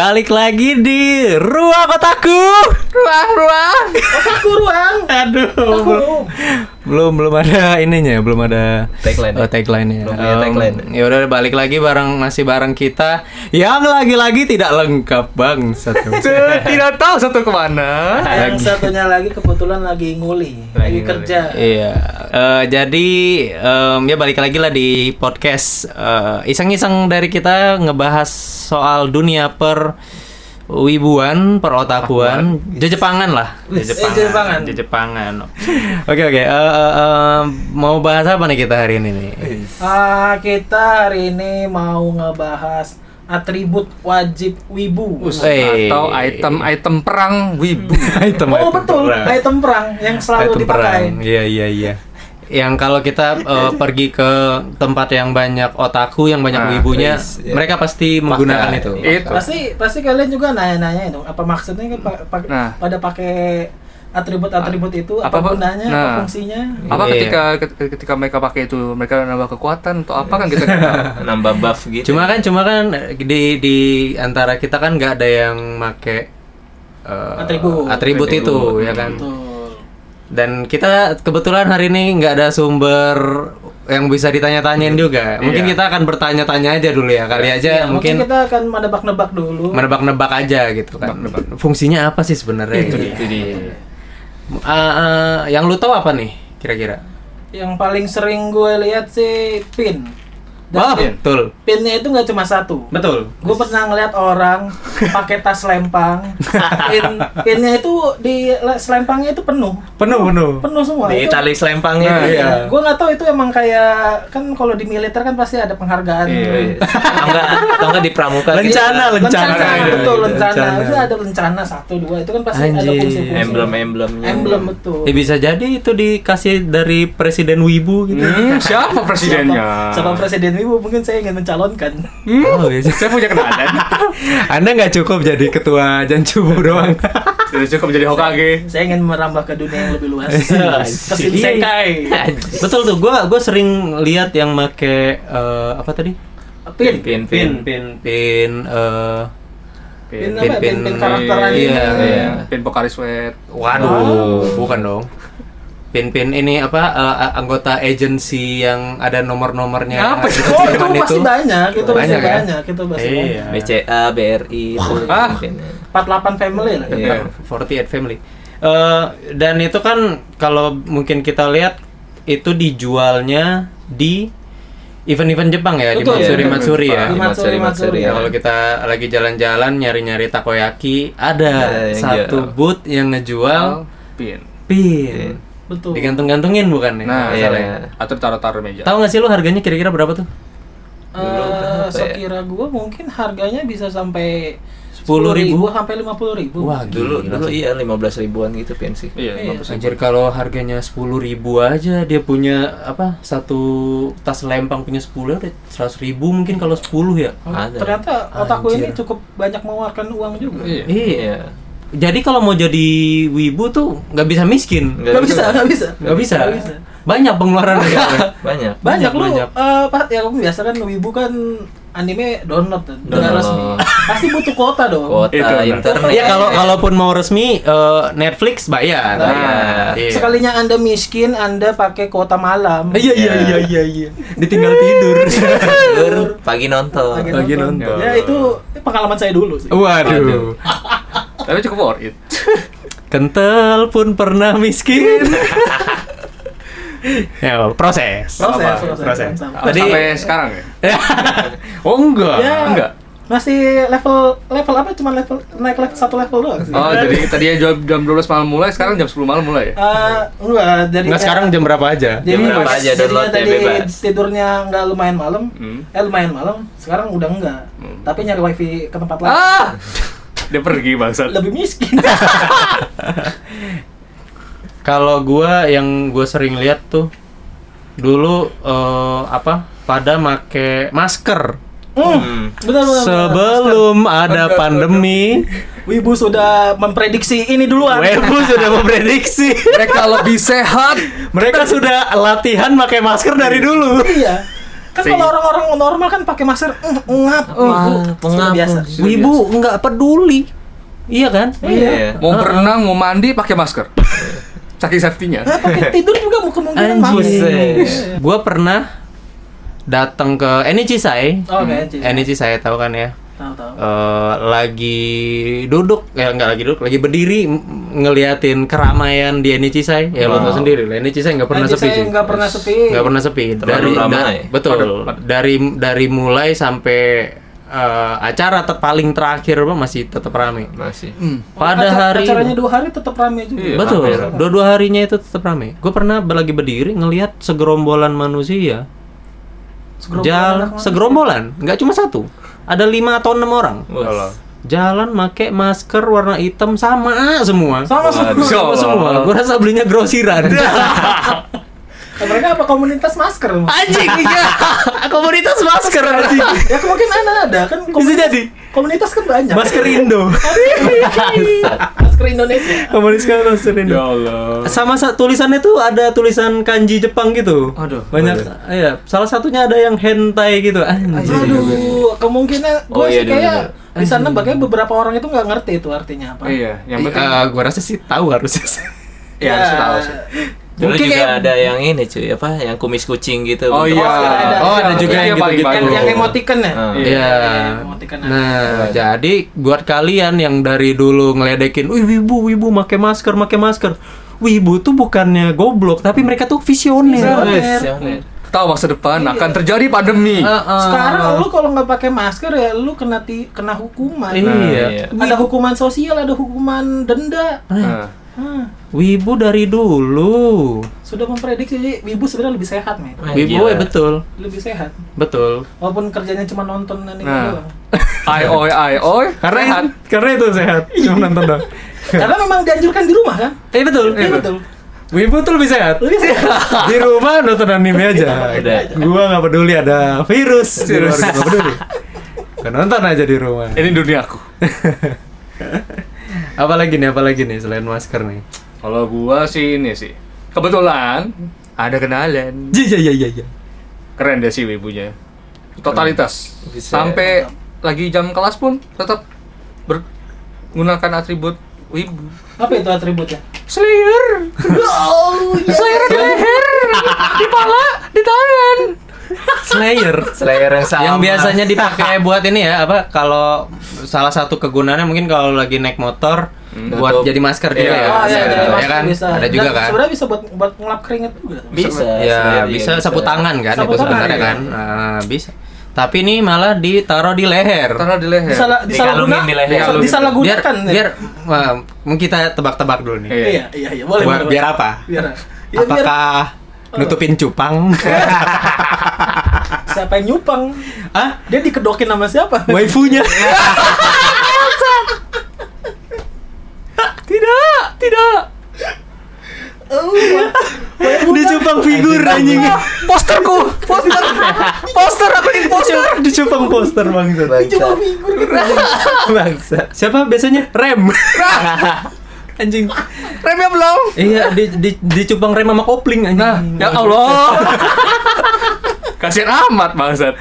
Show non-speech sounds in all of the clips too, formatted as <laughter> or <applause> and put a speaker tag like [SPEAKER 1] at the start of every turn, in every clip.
[SPEAKER 1] Balik lagi di ruang kotaku.
[SPEAKER 2] Ruang, ruang.
[SPEAKER 3] Otakku ruang.
[SPEAKER 1] Aduh,
[SPEAKER 3] Otakku.
[SPEAKER 1] Belum, belum ada ininya, belum ada
[SPEAKER 2] Tagline.
[SPEAKER 1] Oh, tagline ya.
[SPEAKER 2] Belum punya tagline.
[SPEAKER 1] ya udah balik lagi bareng masih bareng kita yang lagi-lagi tidak lengkap bang satu. <laughs>
[SPEAKER 2] Tidak tahu satu ke mana.
[SPEAKER 3] Yang satunya lagi kebetulan lagi nguli, lagi,
[SPEAKER 2] Lagi nguli.
[SPEAKER 3] kerja.
[SPEAKER 1] Iya, eh, jadi em, ya balik lagi lah di podcast eh, iseng-iseng dari kita ngebahas soal dunia per wibuan, per otakuan, jejepangan lah,
[SPEAKER 3] Eh, <laughs> Jejepangan.
[SPEAKER 1] jejepangan. <laughs> Oke oke, eh, mau bahas apa nih kita hari ini nih?
[SPEAKER 3] Ah, kita hari ini mau ngebahas atribut wajib wibu.
[SPEAKER 1] Eh,
[SPEAKER 2] Atau item-item perang wibu. <laughs>
[SPEAKER 1] item,
[SPEAKER 3] oh
[SPEAKER 1] item
[SPEAKER 3] betul,
[SPEAKER 1] perang.
[SPEAKER 3] item perang yang selalu
[SPEAKER 1] Item
[SPEAKER 3] dipakai.
[SPEAKER 1] perang. Iya iya iya. Yang kalau kita eh, <laughs> pergi ke tempat yang banyak otaku, yang banyak
[SPEAKER 2] Nah,
[SPEAKER 1] wibunya,
[SPEAKER 2] yes, iya.
[SPEAKER 1] mereka pasti menggunakan itu.
[SPEAKER 2] Itu.
[SPEAKER 3] Pasti pasti kalian juga nanya-nanya itu apa maksudnya kan pa- pa-
[SPEAKER 2] Nah.
[SPEAKER 3] pada pakai atribut-atribut itu apa,
[SPEAKER 2] Apa-
[SPEAKER 3] gunanya,
[SPEAKER 2] nah.
[SPEAKER 3] apa fungsinya?
[SPEAKER 2] Apa
[SPEAKER 1] Iya.
[SPEAKER 2] ketika ketika mereka pakai itu mereka nambah kekuatan atau apa kan kita <laughs>
[SPEAKER 4] nambah buff gitu.
[SPEAKER 1] Cuma kan cuma kan di di antara kita kan nggak ada yang make eh,
[SPEAKER 3] Atribut.
[SPEAKER 1] atribut itu ya kan.
[SPEAKER 3] Betul.
[SPEAKER 1] Dan kita kebetulan hari ini nggak ada sumber yang bisa ditanya-tanyain juga. Mungkin
[SPEAKER 2] Iya.
[SPEAKER 1] kita akan bertanya-tanya aja dulu ya. Kali aja
[SPEAKER 3] Ya, mungkin,
[SPEAKER 1] mungkin
[SPEAKER 3] kita akan menebak-nebak dulu.
[SPEAKER 1] menebak-nebak aja gitu kan. Fungsinya apa sih sebenarnya?
[SPEAKER 2] Itu dia.
[SPEAKER 4] itu dia.
[SPEAKER 1] Eh, eh, yang lu tahu apa nih kira-kira?
[SPEAKER 3] Yang paling sering gue lihat sih pin. Dan pin-
[SPEAKER 1] betul.
[SPEAKER 3] pinnya itu nggak cuma satu.
[SPEAKER 1] Betul.
[SPEAKER 3] Gue pernah ngeliat orang pakai tas lempang. Pin, pinnya itu di le- selempangnya itu penuh,
[SPEAKER 1] Penuh penuh.
[SPEAKER 3] penuh semua.
[SPEAKER 4] Di
[SPEAKER 3] Itu-
[SPEAKER 4] tali selempangnya
[SPEAKER 2] Nah,
[SPEAKER 4] itu.
[SPEAKER 1] iya.
[SPEAKER 3] Gue nggak tahu itu emang kayak kan kalau di militer kan pasti ada penghargaan.
[SPEAKER 2] Iya.
[SPEAKER 4] Atau enggak atau enggak di pramuka gitu.
[SPEAKER 1] Lencana, lencana.
[SPEAKER 3] lencana,
[SPEAKER 1] Iya,
[SPEAKER 3] betul
[SPEAKER 1] iya,
[SPEAKER 3] lencana.
[SPEAKER 1] lencana.
[SPEAKER 3] Itu ada lencana satu dua itu kan pasti ada
[SPEAKER 1] Anjing.
[SPEAKER 3] fungsi-fungsi.
[SPEAKER 4] Emblem-emblemnya.
[SPEAKER 3] Emblem betul.
[SPEAKER 1] Ya bisa jadi itu dikasih dari presiden Wibu gitu.
[SPEAKER 2] Hmm, siapa presidennya?
[SPEAKER 3] Siapa presiden ibu mungkin saya ingin mencalonkan.
[SPEAKER 1] Oh, iya.
[SPEAKER 2] Saya punya kenalan. <laughs>
[SPEAKER 1] Anda nggak cukup jadi ketua Jancubu doang. <laughs>
[SPEAKER 2] Sudah cukup menjadi Hokage.
[SPEAKER 3] Saya ingin merambah ke dunia yang lebih luas. <laughs> ke Shinsekai.
[SPEAKER 1] Betul tuh, gua gua sering lihat yang make eh, apa tadi?
[SPEAKER 3] Pin.
[SPEAKER 4] Pin,
[SPEAKER 1] Pin,
[SPEAKER 4] pin.
[SPEAKER 1] pin, pin, eh,
[SPEAKER 3] Pin apa? Pin, pin karakter
[SPEAKER 1] iya,
[SPEAKER 3] anime.
[SPEAKER 1] iya.
[SPEAKER 2] Pin Pokari Sweat.
[SPEAKER 1] Waduh, bukan dong. Pin-pin ini apa eh, anggota agensi yang ada nomor-nomornya.
[SPEAKER 2] Apa
[SPEAKER 1] di
[SPEAKER 2] itu?
[SPEAKER 3] Oh, itu
[SPEAKER 1] ketiban
[SPEAKER 3] pasti banyak, itu
[SPEAKER 1] Banyak ya?
[SPEAKER 3] banyak, itu pasti
[SPEAKER 1] Iya.
[SPEAKER 3] banyak.
[SPEAKER 4] BCA, BRI itu.
[SPEAKER 2] Ah.
[SPEAKER 4] pinnya.
[SPEAKER 3] 48 family lah.
[SPEAKER 4] Iya.
[SPEAKER 1] 48 family. Eh, dan itu kan kalau mungkin kita lihat itu dijualnya di event-event Jepang ya di
[SPEAKER 3] Betul.
[SPEAKER 1] Matsuri
[SPEAKER 4] Iya,
[SPEAKER 1] Matsuri ya.
[SPEAKER 3] Di Matsuri, Matsuri,
[SPEAKER 1] Ya,
[SPEAKER 3] ya.
[SPEAKER 1] kalau kita lagi jalan-jalan nyari-nyari takoyaki ada
[SPEAKER 4] yang
[SPEAKER 1] satu
[SPEAKER 4] jual.
[SPEAKER 1] booth yang ngejual
[SPEAKER 2] Pin.
[SPEAKER 1] pin.
[SPEAKER 3] Betul.
[SPEAKER 1] Digantung-gantungin bukan nih?
[SPEAKER 2] Nah,
[SPEAKER 4] Iya.
[SPEAKER 1] masalahnya.
[SPEAKER 2] atau taruh-taruh meja.
[SPEAKER 1] Tahu nggak sih lu harganya kira-kira berapa tuh?
[SPEAKER 3] Eh,
[SPEAKER 4] ya?
[SPEAKER 3] sekira gua mungkin harganya bisa sampai
[SPEAKER 1] 10.000
[SPEAKER 3] sampai 50 ribu.
[SPEAKER 1] Wah,
[SPEAKER 4] Dulu
[SPEAKER 1] gila
[SPEAKER 4] dulu iya 15 ribuan gitu pin sih.
[SPEAKER 2] Iya,
[SPEAKER 3] Iya.
[SPEAKER 1] Anjir kalau harganya 10.000 ribu aja dia punya apa satu tas lempang punya 10 udah 100 ribu mungkin kalau 10 ya.
[SPEAKER 4] Ada.
[SPEAKER 3] Ternyata otakku ini cukup banyak mengeluarkan uang juga.
[SPEAKER 2] Iya.
[SPEAKER 1] Iya. Jadi kalau mau jadi wibu tuh nggak bisa miskin.
[SPEAKER 4] Nggak
[SPEAKER 3] Gak bisa, gak bisa.
[SPEAKER 1] Nggak bisa.
[SPEAKER 3] Nggak bisa.
[SPEAKER 1] Banyak pengeluaran <laughs> negara.
[SPEAKER 4] Banyak.
[SPEAKER 3] Banyak,
[SPEAKER 1] Banyak,
[SPEAKER 3] lu,
[SPEAKER 1] banyak.
[SPEAKER 3] eh, Pak, ya kamu biasa kan wibu kan anime download nggak
[SPEAKER 4] Download.
[SPEAKER 3] resmi. Pasti butuh kuota dong.
[SPEAKER 4] Kuota
[SPEAKER 2] Itu, nah.
[SPEAKER 4] internet.
[SPEAKER 1] Iya kalau kalaupun mau resmi eh, Netflix bayar.
[SPEAKER 4] Bayar.
[SPEAKER 1] Iya.
[SPEAKER 3] Sekalinya Anda miskin, Anda pakai kuota malam. <laughs>
[SPEAKER 1] Iya iya iya iya iya. Ditinggal tidur. <laughs>
[SPEAKER 4] Tidur, pagi nonton.
[SPEAKER 3] Lagi nonton.
[SPEAKER 1] nonton.
[SPEAKER 3] Ya itu pengalaman saya dulu sih.
[SPEAKER 1] Waduh.
[SPEAKER 2] Tapi cukup worth it. <laughs>
[SPEAKER 1] Kental pun pernah miskin. <laughs> ya, proses.
[SPEAKER 3] Proses, proses,
[SPEAKER 1] proses. Tadi
[SPEAKER 2] sampai sekarang ya. <laughs>
[SPEAKER 1] Oh enggak.
[SPEAKER 3] Ya,
[SPEAKER 2] enggak.
[SPEAKER 3] Masih level level apa? Cuma level naik level satu level doang sih.
[SPEAKER 2] Oh, jadi tadinya jam jam 12 malam mulai, sekarang jam 10 malam mulai ya?
[SPEAKER 3] Eh, enggak dari
[SPEAKER 1] Enggak sekarang jam berapa aja?
[SPEAKER 3] jadi
[SPEAKER 4] Jam berapa aja downloadnya
[SPEAKER 3] tadi
[SPEAKER 4] bebas.
[SPEAKER 3] tidurnya enggak lumayan malam,
[SPEAKER 2] Hmm.
[SPEAKER 3] eh lumayan malam, sekarang udah enggak. Tapi nyari wifi ke tempat lain.
[SPEAKER 2] Ah! Dia pergi bangsat.
[SPEAKER 3] Lebih miskin. <laughs>
[SPEAKER 1] Kalau gua yang gua sering lihat tuh dulu eh, apa? Pada make masker.
[SPEAKER 3] Hmm. Benar benar.
[SPEAKER 1] Sebelum ada pandemi,
[SPEAKER 3] Wibu sudah memprediksi ini duluan.
[SPEAKER 1] Weibo sudah <laughs> memprediksi.
[SPEAKER 2] Mereka lebih sehat.
[SPEAKER 1] Mereka sudah latihan pakai masker dari dulu.
[SPEAKER 3] iya. Kan kalau orang-orang normal kan pakai masker eh, ngap. Sudah
[SPEAKER 4] pengap.
[SPEAKER 3] biasa.
[SPEAKER 1] Wibu nggak peduli. Iya kan?
[SPEAKER 4] Iya.
[SPEAKER 2] Mau berenang, mau mandi pakai masker. <laughs> Saking safety-nya.
[SPEAKER 3] Nah, pakai <laughs> tidur juga mau kemungkinan pakai.
[SPEAKER 1] Gua pernah datang ke Enichi-sai.
[SPEAKER 3] Oh, Oke, Ci.
[SPEAKER 1] Enichi-sai tahu kan ya?
[SPEAKER 3] Tahu tahu.
[SPEAKER 1] Eh, lagi duduk ya nggak lagi duduk lagi berdiri ngeliatin keramaian di Enichi-sai ya lo tau sendiri lah Enichi-sai nggak pernah sepi cuy.
[SPEAKER 3] nggak pernah sepi.
[SPEAKER 1] nggak pernah sepi
[SPEAKER 4] Terlalu
[SPEAKER 1] da-
[SPEAKER 4] ramai.
[SPEAKER 1] betul dari dari mulai sampai eh, acara ter- paling terakhir apa masih tetap ramai
[SPEAKER 4] Masih.
[SPEAKER 1] pada
[SPEAKER 3] Acar-
[SPEAKER 1] hari
[SPEAKER 3] acaranya dua hari tetap ramai juga.
[SPEAKER 2] Iya.
[SPEAKER 1] betul
[SPEAKER 2] ramai.
[SPEAKER 1] dua-dua harinya itu tetap ramai gue pernah lagi berdiri ngelihat segerombolan manusia
[SPEAKER 3] Segerombolan
[SPEAKER 1] segerombolan nggak cuma satu ada lima atau enam orang.
[SPEAKER 2] Alah.
[SPEAKER 1] jalan make masker warna hitam sama semua.
[SPEAKER 3] Sama sama.
[SPEAKER 1] Sama semua. Gue rasa belinya grosiran <laughs> <laughs>
[SPEAKER 3] mereka apa komunitas masker? Mas?
[SPEAKER 1] anjing iya <laughs> komunitas masker anjing
[SPEAKER 3] ya kemungkinan ada kan
[SPEAKER 1] bisa
[SPEAKER 3] komunitas,
[SPEAKER 1] jadi
[SPEAKER 3] komunitas kan banyak.
[SPEAKER 1] masker Indo <laughs>
[SPEAKER 3] masker Indonesia.
[SPEAKER 1] komunitas masker Indo
[SPEAKER 2] Ya Allah.
[SPEAKER 1] sama sa- tulisannya tuh ada tulisan kanji Jepang gitu
[SPEAKER 2] Aduh.
[SPEAKER 1] banyak iya salah satunya ada yang hentai gitu anjing
[SPEAKER 3] Aduh, kemungkinan gue
[SPEAKER 4] Oh, iya,
[SPEAKER 3] sih kayak di sana bagaimana beberapa orang itu nggak ngerti itu artinya apa.
[SPEAKER 2] Iya, yang penting
[SPEAKER 1] Eh, gua rasa sih tahu harusnya
[SPEAKER 2] ya harus tahu sih.
[SPEAKER 4] Dulu
[SPEAKER 1] Mungkin
[SPEAKER 4] juga
[SPEAKER 1] kayak-
[SPEAKER 4] ada yang ini cuy, apa? Yang kumis kucing gitu.
[SPEAKER 2] Oh iya.
[SPEAKER 4] masker.
[SPEAKER 1] Oh, ada juga
[SPEAKER 2] Itu
[SPEAKER 1] yang
[SPEAKER 2] paling
[SPEAKER 1] gitu-gitu.
[SPEAKER 3] Yang, yang emoticon ya?
[SPEAKER 4] Ah.
[SPEAKER 1] Iya.
[SPEAKER 3] emoticon ada.
[SPEAKER 1] Nah, jadi buat kalian yang dari dulu ngeledekin, "Wih, wibu, wibu make masker, make masker." Wibu tuh bukannya goblok, tapi mereka tuh visioner.
[SPEAKER 3] Visioner.
[SPEAKER 4] Jangan.
[SPEAKER 2] Tahu masa depan akan terjadi pandemi.
[SPEAKER 1] Heeh.
[SPEAKER 3] Sekarang lu kalau nggak pakai masker ya lu kena ti- kena hukuman.
[SPEAKER 1] Iya.
[SPEAKER 4] iya.
[SPEAKER 3] Ada hukuman sosial, ada hukuman denda.
[SPEAKER 2] Nah,
[SPEAKER 3] Hmm.
[SPEAKER 1] Wibu dari dulu.
[SPEAKER 3] Sudah memprediksi jadi Wibu sebenarnya lebih sehat nih.
[SPEAKER 4] Wah,
[SPEAKER 1] Wibu ya betul,
[SPEAKER 3] Lebih sehat.
[SPEAKER 1] betul.
[SPEAKER 3] Walaupun kerjanya cuma nonton dan
[SPEAKER 2] Nah.
[SPEAKER 3] doang. <laughs>
[SPEAKER 2] ai oi ai oi.
[SPEAKER 1] Karena
[SPEAKER 2] sehat.
[SPEAKER 1] karena itu sehat. <laughs> Cuma nonton dong.
[SPEAKER 3] Karena memang dianjurkan di rumah kan?
[SPEAKER 1] Eh betul.
[SPEAKER 3] Iya betul.
[SPEAKER 1] Wibu tuh lebih sehat.
[SPEAKER 3] Lebih sehat. <laughs>
[SPEAKER 1] Di rumah nonton anime aja. Gua nggak peduli ada virus. Gua nggak peduli. Gua nonton aja di rumah.
[SPEAKER 2] Ini duniaku.
[SPEAKER 1] Apalagi nih, apalagi nih selain masker nih.
[SPEAKER 2] Kalau gua sih ini sih. Kebetulan ada kenalan.
[SPEAKER 1] Iya iya iya iya.
[SPEAKER 2] Keren deh sih wibunya. Totalitas.
[SPEAKER 4] Bisa.
[SPEAKER 2] Sampai lagi jam kelas pun tetap menggunakan atribut wibu.
[SPEAKER 3] Apa itu atributnya?
[SPEAKER 2] Slayer. <laughs>
[SPEAKER 3] Oh, iya.
[SPEAKER 2] Slayer di leher, di pala, di tangan.
[SPEAKER 1] Slayer.
[SPEAKER 4] Slayer yang sama.
[SPEAKER 1] yang biasanya dipakai buat ini ya apa kalau salah satu kegunaannya mungkin kalau lagi naik motor buat
[SPEAKER 4] Nutup.
[SPEAKER 1] jadi masker juga
[SPEAKER 2] Iya.
[SPEAKER 1] ya.
[SPEAKER 3] Oh, iya,
[SPEAKER 1] Bisa, ya kan?
[SPEAKER 3] bisa.
[SPEAKER 1] Ada juga
[SPEAKER 3] Dan
[SPEAKER 1] kan.
[SPEAKER 3] Sebenarnya bisa buat buat ngelap keringet juga.
[SPEAKER 4] bisa.
[SPEAKER 1] Ya,
[SPEAKER 4] sendiri
[SPEAKER 1] bisa
[SPEAKER 4] juga
[SPEAKER 1] sapu tangan kan
[SPEAKER 3] Sapu
[SPEAKER 1] itu
[SPEAKER 3] tangan,
[SPEAKER 1] sebenarnya
[SPEAKER 3] iya.
[SPEAKER 1] kan. Nah, bisa. Tapi ini malah ditaruh di leher.
[SPEAKER 2] Taruh di leher.
[SPEAKER 3] Disalah
[SPEAKER 4] Dikalungin di leher.
[SPEAKER 3] disalahgunakan. Disalahgunakan.
[SPEAKER 1] Biar biar mungkin kita tebak-tebak dulu nih.
[SPEAKER 2] Iya.
[SPEAKER 3] Iya, iya, iya, boleh.
[SPEAKER 1] Buat
[SPEAKER 3] boleh,
[SPEAKER 1] biar apa?
[SPEAKER 3] Biar. Ya, biar
[SPEAKER 1] Apakah nutupin cupang? <laughs>
[SPEAKER 3] siapa yang nyupang?
[SPEAKER 1] ah,
[SPEAKER 3] Dia dikedokin sama siapa?
[SPEAKER 1] waifunya. tidak, tidak.
[SPEAKER 3] Oh,
[SPEAKER 1] Dicupang figur anjing.
[SPEAKER 2] Posterku, poster, poster aku ini poster.
[SPEAKER 1] Dicupang poster bangsa.
[SPEAKER 3] cuma figur gitu.
[SPEAKER 1] Bangsa. Siapa biasanya? Rem. anjing.
[SPEAKER 2] Remnya belum.
[SPEAKER 1] Iya, di, di, dicupang rem sama kopling anjing.
[SPEAKER 2] Nah, ya Allah. Kasihan amat bangsat.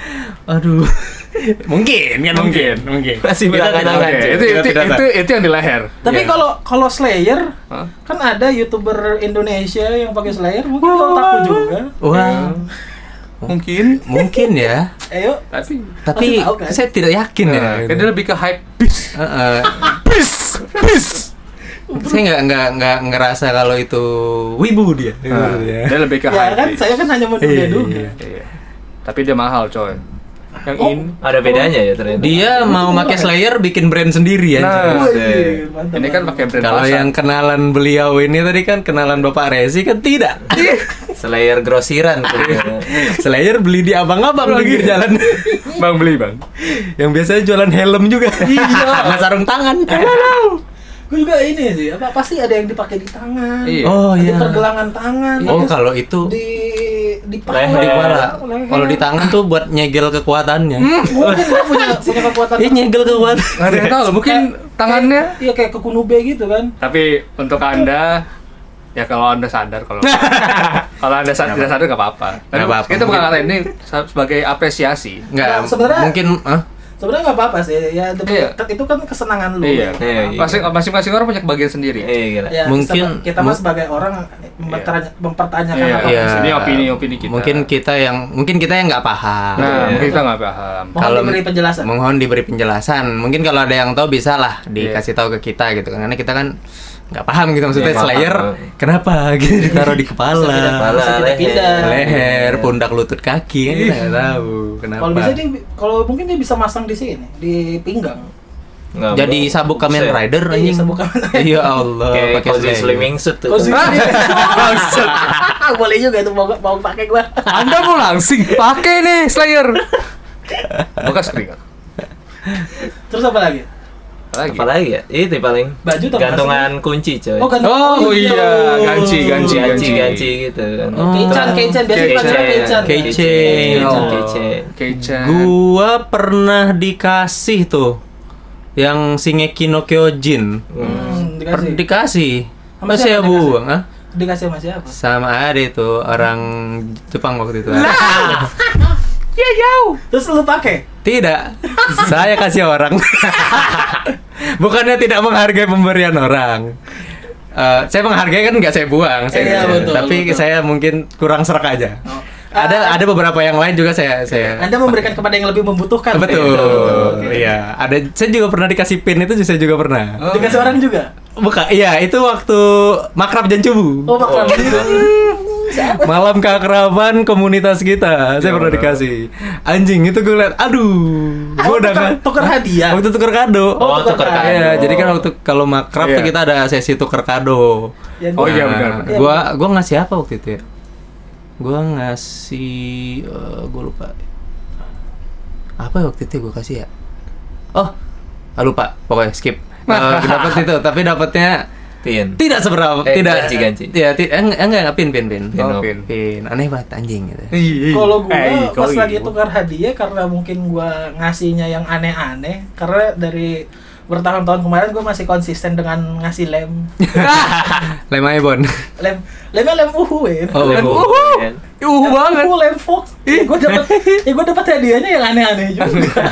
[SPEAKER 1] Aduh. <laughs> mungkin kan mungkin, mungkin.
[SPEAKER 4] Masih berangan-angan,
[SPEAKER 1] tidak-
[SPEAKER 2] Oke,
[SPEAKER 4] cuy.
[SPEAKER 2] itu, itu, itu, itu yang di leher.
[SPEAKER 3] Tapi
[SPEAKER 2] Iya.
[SPEAKER 3] kalau kalau Slayer
[SPEAKER 2] Hah?
[SPEAKER 3] kan ada youtuber Indonesia yang pakai Slayer mungkin dia otaku juga.
[SPEAKER 1] Wah,
[SPEAKER 2] mungkin,
[SPEAKER 1] mungkin ya.
[SPEAKER 3] Ayo.
[SPEAKER 2] tapi
[SPEAKER 1] Tapi
[SPEAKER 3] tahu, kan?
[SPEAKER 1] saya tidak yakin ya.
[SPEAKER 2] nah, kan dia lebih ke hype bis, <laughs>
[SPEAKER 1] Heeh.
[SPEAKER 2] bis, bis.
[SPEAKER 1] saya nggak nggak nggak ngerasa kalau itu wibu dia. Iya.
[SPEAKER 2] dia lebih ke
[SPEAKER 3] Ya
[SPEAKER 2] hype.
[SPEAKER 3] kan saya kan hanya menduga
[SPEAKER 1] Iya,
[SPEAKER 3] duga.
[SPEAKER 1] iya.
[SPEAKER 2] Iya. Tapi dia mahal, coy. Yang
[SPEAKER 3] Oh.
[SPEAKER 2] ini.
[SPEAKER 4] Ada bedanya ya ternyata.
[SPEAKER 1] Dia mau pakai Slayer bikin brand sendiri ya.
[SPEAKER 2] Nah,
[SPEAKER 3] Wih, mantap,
[SPEAKER 2] ini kan pakai brand
[SPEAKER 1] Kalau
[SPEAKER 2] pasar.
[SPEAKER 1] yang kenalan beliau ini tadi kan kenalan Bapak Rezi kan tidak.
[SPEAKER 4] Slayer grosiran tuh.
[SPEAKER 1] Slayer beli di abang-abang pinggir jalan.
[SPEAKER 2] Bang beli, Bang.
[SPEAKER 1] yang biasanya jualan helm juga. Iya. Sama sarung tangan.
[SPEAKER 3] Gue juga ini sih, apa pasti ada yang dipakai di tangan.
[SPEAKER 2] Iya.
[SPEAKER 1] Oh
[SPEAKER 3] Di
[SPEAKER 1] iya.
[SPEAKER 3] pergelangan tangan.
[SPEAKER 1] Oh kalau itu
[SPEAKER 3] di di
[SPEAKER 4] Leher.
[SPEAKER 1] di kepala.
[SPEAKER 3] leher.
[SPEAKER 1] Kalau di tangan tuh buat nyegel kekuatannya.
[SPEAKER 3] mungkin dia punya punya <laughs> kekuatan.
[SPEAKER 1] Dia nyegel kekuatan.
[SPEAKER 2] Nggak ada yang tahu, mungkin tangannya.
[SPEAKER 3] Iya kayak kekunube gitu kan.
[SPEAKER 2] Tapi untuk Anda Ya kalau anda sadar kalau <laughs> kalau anda sadar tidak sadar nggak apa-apa. Tapi
[SPEAKER 1] Nggak apa-apa.
[SPEAKER 2] Kita bukan ngatain ini sebagai apresiasi.
[SPEAKER 1] Enggak,
[SPEAKER 3] Nah, sebenarnya-
[SPEAKER 1] mungkin ah,
[SPEAKER 3] Sebenarnya nggak apa-apa sih. Ya demi-
[SPEAKER 2] Iya.
[SPEAKER 3] itu kan kesenangan lu.
[SPEAKER 2] Iya.
[SPEAKER 4] Iya, iya.
[SPEAKER 2] Masing- Masing-masing orang punya kebagian sendiri.
[SPEAKER 4] Iya, gila.
[SPEAKER 3] Ya,
[SPEAKER 1] Mungkin-
[SPEAKER 3] kita, mah
[SPEAKER 1] mu-
[SPEAKER 3] sebagai orang mempertanya- mempertanyakan
[SPEAKER 2] Iya.
[SPEAKER 3] apa
[SPEAKER 1] Iya.
[SPEAKER 2] Ini opini-opini kita.
[SPEAKER 1] mungkin kita yang mungkin kita yang nggak paham.
[SPEAKER 2] Nah,
[SPEAKER 4] Iya.
[SPEAKER 2] mungkin kita nggak paham.
[SPEAKER 3] Mohon
[SPEAKER 1] Kalau-
[SPEAKER 3] diberi penjelasan.
[SPEAKER 1] Mohon diberi penjelasan. Mungkin kalau ada yang tahu bisa lah dikasih tahu ke kita gitu kan. Karena kita kan nggak paham gitu maksudnya
[SPEAKER 4] Iya, nggak
[SPEAKER 1] Slayer
[SPEAKER 4] paham.
[SPEAKER 1] kenapa <laughs> gitu ditaruh di kepala,
[SPEAKER 3] pindah-
[SPEAKER 4] Kepala,
[SPEAKER 3] bisa pindah-pindah.
[SPEAKER 4] leher.
[SPEAKER 1] leher, pundak, lutut, kaki kan kita nggak tahu kenapa.
[SPEAKER 3] Kalau bisa dia, kalau mungkin dia bisa masang di sini, di pinggang.
[SPEAKER 4] Nggak,
[SPEAKER 1] Jadi
[SPEAKER 4] bro.
[SPEAKER 1] sabuk Kamen. Rider
[SPEAKER 3] Iya,
[SPEAKER 1] anjing.
[SPEAKER 3] sabuk Kamen Rider.
[SPEAKER 1] Iya Allah, pakai
[SPEAKER 4] cozy
[SPEAKER 1] Slayer.
[SPEAKER 4] slimming suit tuh.
[SPEAKER 3] Oh, sih. <laughs> <laughs> Boleh juga itu mau mau pakai gua.
[SPEAKER 2] Anda mau langsing pakai nih Slayer. Bekas keringat.
[SPEAKER 3] Terus apa lagi?
[SPEAKER 2] Lagi.
[SPEAKER 4] Apa lagi ya? Itu paling
[SPEAKER 3] Baju
[SPEAKER 4] gantungan kunci, coy.
[SPEAKER 3] Oh, kan.
[SPEAKER 2] Oh, iya, ganci, ganci,
[SPEAKER 4] ganci, ganci gitu kan.
[SPEAKER 1] Oh.
[SPEAKER 3] Keican, keican biasanya
[SPEAKER 2] Keican.
[SPEAKER 3] belajar keican.
[SPEAKER 1] Keican.
[SPEAKER 4] Keican,
[SPEAKER 2] Oh.
[SPEAKER 1] Gua pernah dikasih tuh yang Shingeki no Kyojin.
[SPEAKER 3] Hmm,
[SPEAKER 1] Per-
[SPEAKER 3] dikasih.
[SPEAKER 1] dikasih.
[SPEAKER 3] Sama
[SPEAKER 1] Masih
[SPEAKER 3] siapa
[SPEAKER 1] ya buang, ah?
[SPEAKER 3] Dikasih sama siapa?
[SPEAKER 1] Sama ada itu orang Jepang waktu itu. <laughs>
[SPEAKER 2] Ya jauh.
[SPEAKER 3] Terus lu pakai?
[SPEAKER 1] Tidak, <laughs> saya kasih orang. <laughs> Bukannya tidak menghargai pemberian orang. Eh, saya menghargai kan nggak saya buang, saya,
[SPEAKER 3] Iya, betul,
[SPEAKER 1] tapi
[SPEAKER 3] betul.
[SPEAKER 1] saya mungkin kurang serak aja.
[SPEAKER 3] Oh.
[SPEAKER 1] Ada ada beberapa yang lain juga saya saya
[SPEAKER 3] Anda memberikan kepada yang lebih membutuhkan.
[SPEAKER 1] betul,
[SPEAKER 3] Oke.
[SPEAKER 1] iya. Ada saya juga pernah dikasih pin itu saya juga pernah.
[SPEAKER 2] Oh.
[SPEAKER 3] Dikasih orang juga.
[SPEAKER 1] Buka, iya itu waktu makrab Jancubu.
[SPEAKER 3] Oh, makan.
[SPEAKER 1] Malam keakraban komunitas kita, saya pernah dikasih. Anjing itu gue liat, aduh, gue
[SPEAKER 3] Oh,
[SPEAKER 1] udah
[SPEAKER 3] tukar-
[SPEAKER 1] nggak-
[SPEAKER 3] tukar hadiah.
[SPEAKER 1] Waktu tuker kado.
[SPEAKER 3] Oh, tukar kado.
[SPEAKER 1] Iya, jadi kan waktu kalau makrab tuh
[SPEAKER 2] Iya.
[SPEAKER 1] kita ada sesi tuker kado.
[SPEAKER 3] Ya,
[SPEAKER 2] Oh, iya, benar.
[SPEAKER 1] Nah, Gua gua ngasih apa waktu itu ya? Gua ngasih eh, gua lupa. Apa ya waktu itu gua kasih ya? Oh, ah, lupa. Pokoknya skip. <laughs> Eh, dapat itu, tapi dapatnya
[SPEAKER 4] Pin.
[SPEAKER 1] tidak seberapa,
[SPEAKER 4] Eh,
[SPEAKER 1] tidak
[SPEAKER 4] ganci-ganci.
[SPEAKER 1] Ya, ti- eh, enggak, enggak, enggak, pin, pin, pin.
[SPEAKER 4] Pin,
[SPEAKER 2] Oh,
[SPEAKER 4] oh.
[SPEAKER 2] pin.
[SPEAKER 1] Pin. Aneh banget anjing gitu.
[SPEAKER 3] Kalau gua
[SPEAKER 2] Eh,
[SPEAKER 3] pas
[SPEAKER 2] kau
[SPEAKER 3] lagi
[SPEAKER 2] iya.
[SPEAKER 3] tukar hadiah karena mungkin gua ngasihnya yang aneh-aneh karena dari bertahun-tahun kemarin gua masih konsisten dengan ngasih lem. <laughs>
[SPEAKER 1] Lem Ibon.
[SPEAKER 3] lem lemnya lem uhu ya.
[SPEAKER 1] Oh,
[SPEAKER 3] lem
[SPEAKER 1] uhu.
[SPEAKER 3] uhu.
[SPEAKER 4] Kan?
[SPEAKER 1] Uh banget.
[SPEAKER 3] Uhu, lem fox. Ya, gua dapat ya gua dapat hadiahnya yang aneh-aneh juga. <laughs>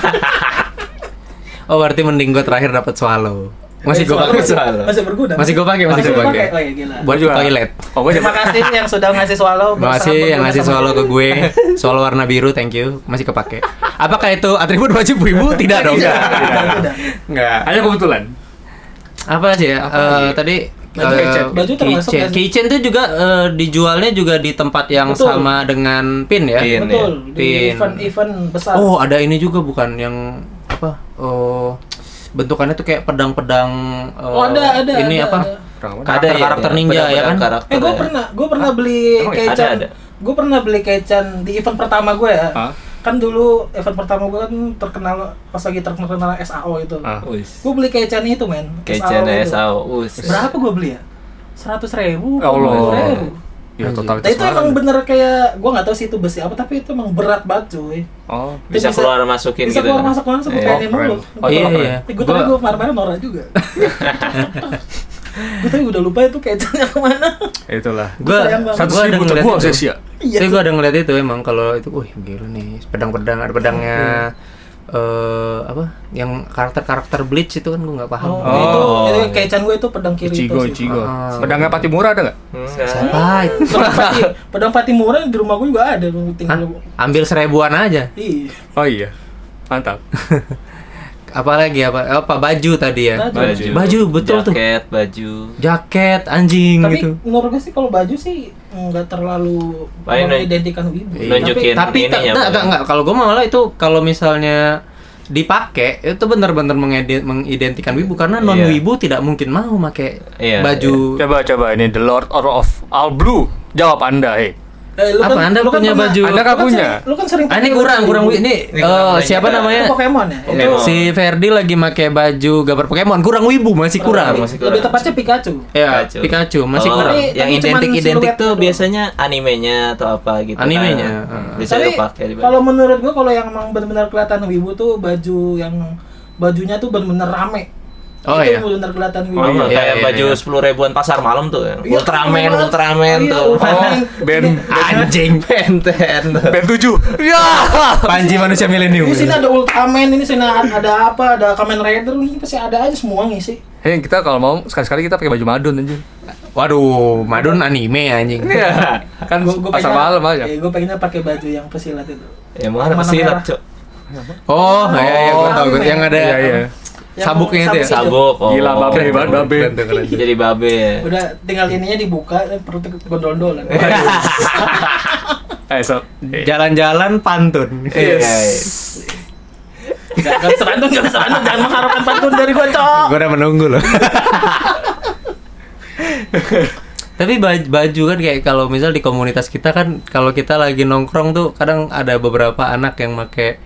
[SPEAKER 1] Oh, berarti mending gua terakhir dapat swallow. Masih gua
[SPEAKER 3] soalnya
[SPEAKER 1] pakai
[SPEAKER 3] masih,
[SPEAKER 4] swallow.
[SPEAKER 3] masih berguna.
[SPEAKER 1] Masih gua pakai, masih gua pakai.
[SPEAKER 3] Oh iya gila.
[SPEAKER 1] buat
[SPEAKER 2] juga.
[SPEAKER 1] toilet.
[SPEAKER 2] Oh, gue
[SPEAKER 3] Terima kasih <laughs> yang sudah ngasih swallow.
[SPEAKER 1] Terima kasih yang ngasih swallow ke gue. <laughs> Swallow warna biru, thank you. Masih kepake. Apakah itu atribut wajib ibu? <laughs> Tidak dong.
[SPEAKER 3] Tidak, tidak, tidak.
[SPEAKER 1] Enggak.
[SPEAKER 2] Hanya kebetulan.
[SPEAKER 1] Apa sih ya? Eh, tadi
[SPEAKER 3] Baju
[SPEAKER 1] eh,
[SPEAKER 3] keychain. Baju termasuk sih?
[SPEAKER 1] Keychain itu juga eh, dijualnya juga di tempat yang
[SPEAKER 3] Betul.
[SPEAKER 1] sama dengan pin ya.
[SPEAKER 4] Pin.
[SPEAKER 3] Betul, di
[SPEAKER 1] Pin.
[SPEAKER 3] event-event besar.
[SPEAKER 1] Oh, ada ini juga bukan yang apa? Oh, bentukannya tuh kayak pedang-pedang eh,
[SPEAKER 3] Oh, ada, ada,
[SPEAKER 1] Ini
[SPEAKER 3] ada,
[SPEAKER 1] apa?
[SPEAKER 3] ada.
[SPEAKER 1] Karakter,
[SPEAKER 4] Ada,
[SPEAKER 1] karakter
[SPEAKER 4] ya,
[SPEAKER 1] ninja ya
[SPEAKER 4] pedang-pedang
[SPEAKER 1] kan?
[SPEAKER 4] karakter
[SPEAKER 3] Eh gue
[SPEAKER 4] ya.
[SPEAKER 3] pernah, gue pernah beli
[SPEAKER 2] Emang iya?
[SPEAKER 3] kecan.
[SPEAKER 4] Ada, ada.
[SPEAKER 3] Gue pernah beli kecan di event pertama gue ya.
[SPEAKER 2] Hah?
[SPEAKER 3] Kan dulu event pertama gue kan terkenal pas lagi terkenal SAO itu.
[SPEAKER 2] Ah.
[SPEAKER 3] Gue beli kecan itu men.
[SPEAKER 4] Kecen
[SPEAKER 3] itu.
[SPEAKER 4] SAO. Us.
[SPEAKER 3] Berapa gue beli ya? Seratus ribu,
[SPEAKER 2] Ya Allah.
[SPEAKER 3] ribu.
[SPEAKER 2] Ya total
[SPEAKER 3] Nah itu emang bener kayak gue nggak tahu sih itu besi apa tapi itu emang berat banget cuy.
[SPEAKER 2] Oh.
[SPEAKER 3] Itu
[SPEAKER 4] Bisa keluar masukin
[SPEAKER 3] bisa
[SPEAKER 4] gitu.
[SPEAKER 3] keluar
[SPEAKER 4] kan?
[SPEAKER 3] masuk masuk
[SPEAKER 4] Iya.
[SPEAKER 3] kayak ini mulu.
[SPEAKER 2] Oh,
[SPEAKER 1] iya,
[SPEAKER 2] keren.
[SPEAKER 1] iya.
[SPEAKER 3] gue tapi
[SPEAKER 1] Gua-
[SPEAKER 3] gue kemarin norak juga. <laughs> gue tapi udah lupa itu kecannya ke mana.
[SPEAKER 2] Itulah.
[SPEAKER 1] Gua
[SPEAKER 3] banget.
[SPEAKER 2] Satu
[SPEAKER 1] gua
[SPEAKER 2] ribu
[SPEAKER 1] ngeliat itu.
[SPEAKER 3] Iya.
[SPEAKER 1] Tapi gue ada ngeliat itu emang kalau itu, wih gila nih pedang-pedang ada pedangnya eh apa yang karakter-karakter Bleach itu kan gue nggak paham.
[SPEAKER 3] Oh,
[SPEAKER 2] Oh.
[SPEAKER 3] itu, itu kecan gue itu pedang kiri
[SPEAKER 2] Ichigo,
[SPEAKER 3] itu.
[SPEAKER 2] Ichigo.
[SPEAKER 1] Ah.
[SPEAKER 2] Pedangnya Patimura ada nggak?
[SPEAKER 4] Enggak.
[SPEAKER 1] Siapa itu? <laughs>
[SPEAKER 3] Pedang pati, pedang pati murah di rumah gue juga ada
[SPEAKER 1] Hah? Ambil seribuan aja.
[SPEAKER 3] Ih,
[SPEAKER 2] Oh iya. Mantap. <laughs>
[SPEAKER 1] Apalagi apa? Apa baju tadi ya?
[SPEAKER 3] Baju.
[SPEAKER 4] Baju.
[SPEAKER 1] Baju, betul tuh.
[SPEAKER 4] Jaket, baju.
[SPEAKER 1] Jaket anjing
[SPEAKER 3] tapi
[SPEAKER 1] gitu.
[SPEAKER 3] menurut gue sih kalau baju sih nggak terlalu mengidentikan wibu.
[SPEAKER 1] Tapi tak
[SPEAKER 4] ininya,
[SPEAKER 1] tak
[SPEAKER 4] Bang.
[SPEAKER 1] tak enggak kalau gue malah itu kalau misalnya dipakai itu benar-benar mengidentikan wibu karena non
[SPEAKER 4] Iya.
[SPEAKER 1] wibu tidak mungkin mau pakai
[SPEAKER 4] Iya,
[SPEAKER 1] baju
[SPEAKER 2] Coba coba ini The Lord of All Blue. Jawab Anda, hei.
[SPEAKER 3] Eh, lu
[SPEAKER 1] Apa, Anda
[SPEAKER 3] lu
[SPEAKER 1] punya
[SPEAKER 3] pernah-
[SPEAKER 1] baju?
[SPEAKER 2] Anda kan punya?
[SPEAKER 3] Lu kan sering
[SPEAKER 1] Ah, ini kurang kurang
[SPEAKER 3] wibu.
[SPEAKER 1] ini
[SPEAKER 4] Ini
[SPEAKER 1] eh,
[SPEAKER 4] kurang
[SPEAKER 1] siapa namanya?
[SPEAKER 3] Itu Pokemon ya? Itu
[SPEAKER 4] Pokemon.
[SPEAKER 1] Si Ferdi lagi pakai baju gambar Pokemon, kurang wibu, masih kurang.
[SPEAKER 4] Masih
[SPEAKER 3] Lebih
[SPEAKER 4] kurang.
[SPEAKER 3] tepatnya Pikachu.
[SPEAKER 1] Ya, Pikachu, masih
[SPEAKER 4] Kalau
[SPEAKER 1] kurang.
[SPEAKER 3] Tapi-
[SPEAKER 4] yang identik-identik tuh
[SPEAKER 3] doang.
[SPEAKER 4] biasanya animenya atau apa gitu.
[SPEAKER 1] Animenya,
[SPEAKER 4] kan. Bisa
[SPEAKER 3] Tapi
[SPEAKER 4] dipakai
[SPEAKER 3] kalau menurut gua kalau yang emang benar-benar kelihatan wibu tuh baju yang bajunya tuh benar-benar rame.
[SPEAKER 1] Oh,
[SPEAKER 3] itu
[SPEAKER 1] iya.
[SPEAKER 3] benar kelihatan gue.
[SPEAKER 4] Oh,
[SPEAKER 1] iya,
[SPEAKER 4] kayak
[SPEAKER 1] iya,
[SPEAKER 4] baju
[SPEAKER 1] iya.
[SPEAKER 4] sepuluh ribuan pasar malam tuh.
[SPEAKER 3] Iya,
[SPEAKER 4] Ultraman,
[SPEAKER 3] banget.
[SPEAKER 4] Ultraman
[SPEAKER 3] Iya,
[SPEAKER 4] tuh.
[SPEAKER 3] Ultraman.
[SPEAKER 2] band
[SPEAKER 1] Anjing.
[SPEAKER 4] Benten.
[SPEAKER 2] band 7 ya
[SPEAKER 1] Panji manusia milenium.
[SPEAKER 3] Ini sini ada Ultraman, ini sini ada apa? Ada Kamen Rider, ini pasti ada aja semua ngisi.
[SPEAKER 2] Hei, kita kalau mau sekali-sekali kita pakai baju madun anjir.
[SPEAKER 1] Waduh, Madun anime anjing.
[SPEAKER 2] Iya. kan
[SPEAKER 3] Gua- gua
[SPEAKER 2] pasar malam aja.
[SPEAKER 3] Iya, gue pengennya pakai baju yang pesilat itu.
[SPEAKER 4] Ya mana pesilat. Cok.
[SPEAKER 1] Oh, iya iya gua tahu gua-
[SPEAKER 3] anime.
[SPEAKER 1] yang ada
[SPEAKER 2] Iya, iya.
[SPEAKER 3] Yang
[SPEAKER 1] sabuknya itu ya.
[SPEAKER 3] sabuk
[SPEAKER 4] Sabuk. Oh.
[SPEAKER 2] Gila, babe,
[SPEAKER 1] Keren,
[SPEAKER 2] banget, babe.
[SPEAKER 4] Jadi babe ya.
[SPEAKER 3] Udah tinggal ininya dibuka, eh, perutnya gondol-gondolan. <laughs>
[SPEAKER 2] Eh, so.
[SPEAKER 1] Jalan-jalan pantun.
[SPEAKER 4] Iya.
[SPEAKER 3] Gak, gak bisa pantun, gak bisa pantun. Jangan mengharapkan pantun dari gue, Cok.
[SPEAKER 1] Gue udah menunggu loh. <laughs> Tapi baj- baju kan kayak kalau misal di komunitas kita kan kalau kita lagi nongkrong tuh kadang ada beberapa anak yang make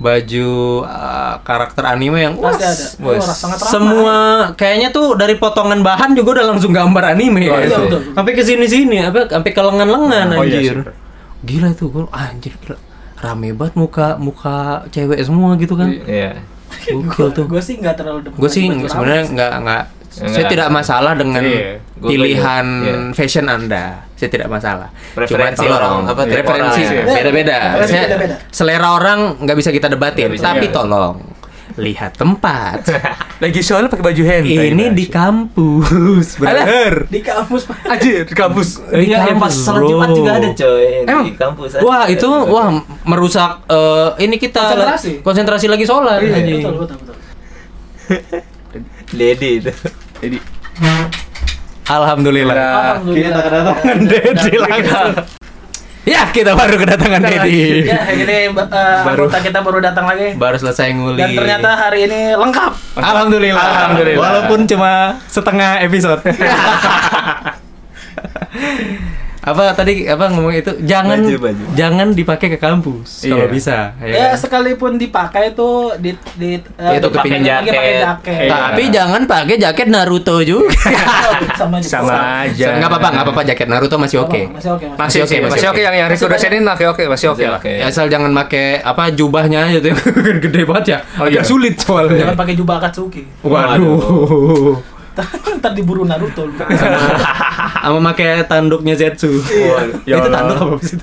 [SPEAKER 1] baju uh, karakter anime yang wah,
[SPEAKER 3] Pasti ada.
[SPEAKER 1] wah,
[SPEAKER 3] sangat ramai.
[SPEAKER 1] semua kayaknya tuh dari potongan bahan juga udah langsung gambar anime
[SPEAKER 3] Oh,
[SPEAKER 1] ya.
[SPEAKER 3] iya, betul.
[SPEAKER 1] sampai ke sini sini apa sampai ke lengan-lengan
[SPEAKER 2] Oh, iya,
[SPEAKER 1] anjir
[SPEAKER 2] sih.
[SPEAKER 1] gila itu gue anjir gila rame banget muka muka cewek semua gitu kan
[SPEAKER 4] Iya.
[SPEAKER 1] gokil tuh
[SPEAKER 3] Gue sih nggak terlalu
[SPEAKER 1] gue sih sebenarnya
[SPEAKER 3] rambut.
[SPEAKER 1] nggak nggak saya
[SPEAKER 4] Enggak.
[SPEAKER 1] tidak masalah dengan
[SPEAKER 2] Iya.
[SPEAKER 1] Pilihan
[SPEAKER 4] juga, iya.
[SPEAKER 1] fashion anda saya tidak masalah
[SPEAKER 4] Preferensi
[SPEAKER 1] Cuma
[SPEAKER 4] orang,
[SPEAKER 1] tolong,
[SPEAKER 4] apa, tiap
[SPEAKER 1] preferensi
[SPEAKER 2] ya.
[SPEAKER 1] beda-beda
[SPEAKER 3] Preferensi
[SPEAKER 1] Saya-
[SPEAKER 3] beda-beda.
[SPEAKER 1] selera orang nggak bisa kita debatin
[SPEAKER 4] bisa,
[SPEAKER 1] tapi
[SPEAKER 2] iya.
[SPEAKER 1] tolong lihat tempat <laughs>
[SPEAKER 2] Lagi soalnya pakai baju hentai.
[SPEAKER 1] ini di kampus brother
[SPEAKER 3] di kampus Pak.
[SPEAKER 2] Anjir, di kampus.
[SPEAKER 1] Di
[SPEAKER 4] Iya, yang pas
[SPEAKER 1] kampus,
[SPEAKER 4] salat
[SPEAKER 1] bro.
[SPEAKER 4] Jumat juga ada coy
[SPEAKER 1] Emang?
[SPEAKER 4] di kampus. ada.
[SPEAKER 1] Wah itu wah merusak eh, ini kita
[SPEAKER 3] Konsentrasi.
[SPEAKER 1] konsentrasi lagi sholat
[SPEAKER 3] Iya,
[SPEAKER 1] anjing.
[SPEAKER 3] betul, betul, betul.
[SPEAKER 4] Lady itu.
[SPEAKER 2] Jadi
[SPEAKER 1] Alhamdulillah.
[SPEAKER 3] Alhamdulillah.
[SPEAKER 1] Kita kedatangan Dedi langsung. Ya kita baru kedatangan Dedi.
[SPEAKER 3] Ya, ini uh,
[SPEAKER 1] Baru.
[SPEAKER 3] kita baru datang lagi.
[SPEAKER 1] Baru selesai nguli.
[SPEAKER 3] Dan ternyata hari ini lengkap.
[SPEAKER 1] Alhamdulillah.
[SPEAKER 2] Alhamdulillah.
[SPEAKER 1] Walaupun cuma setengah episode. <laughs> apa tadi apa ngomong itu jangan
[SPEAKER 4] Baju, baju.
[SPEAKER 1] jangan dipakai ke kampus kalau
[SPEAKER 2] Iya.
[SPEAKER 1] bisa
[SPEAKER 3] Ya,
[SPEAKER 1] kan?
[SPEAKER 3] sekalipun dipakai tuh di di uh,
[SPEAKER 1] Itu
[SPEAKER 3] dipakai
[SPEAKER 1] kepingin
[SPEAKER 3] lagi pakai
[SPEAKER 4] jaket.
[SPEAKER 3] jaket.
[SPEAKER 2] Iya.
[SPEAKER 1] tapi jangan pakai jaket Naruto juga <laughs>
[SPEAKER 3] sama juga.
[SPEAKER 2] sama aja.
[SPEAKER 1] nggak apa-apa nggak apa-apa jaket Naruto masih oke
[SPEAKER 3] Masih oke, Mas.
[SPEAKER 2] Masih oke,
[SPEAKER 1] Masih
[SPEAKER 2] masih
[SPEAKER 1] oke.
[SPEAKER 2] oke yang yang Rico
[SPEAKER 3] Masih
[SPEAKER 2] dosenin oke oke, masih oke lah.
[SPEAKER 4] Oke.
[SPEAKER 1] Ya, asal jangan pakai apa jubahnya aja tuh <laughs> gede banget ya
[SPEAKER 2] Oh,
[SPEAKER 1] agak
[SPEAKER 2] iya.
[SPEAKER 1] sulit
[SPEAKER 3] Jangan
[SPEAKER 1] soalnya
[SPEAKER 3] pakai jubah Akatsuki.
[SPEAKER 1] waduh <laughs>
[SPEAKER 3] Ntar diburu Naruto lu.
[SPEAKER 1] sama pakai tanduknya Zetsu
[SPEAKER 2] Ya
[SPEAKER 1] itu tanduk apa sih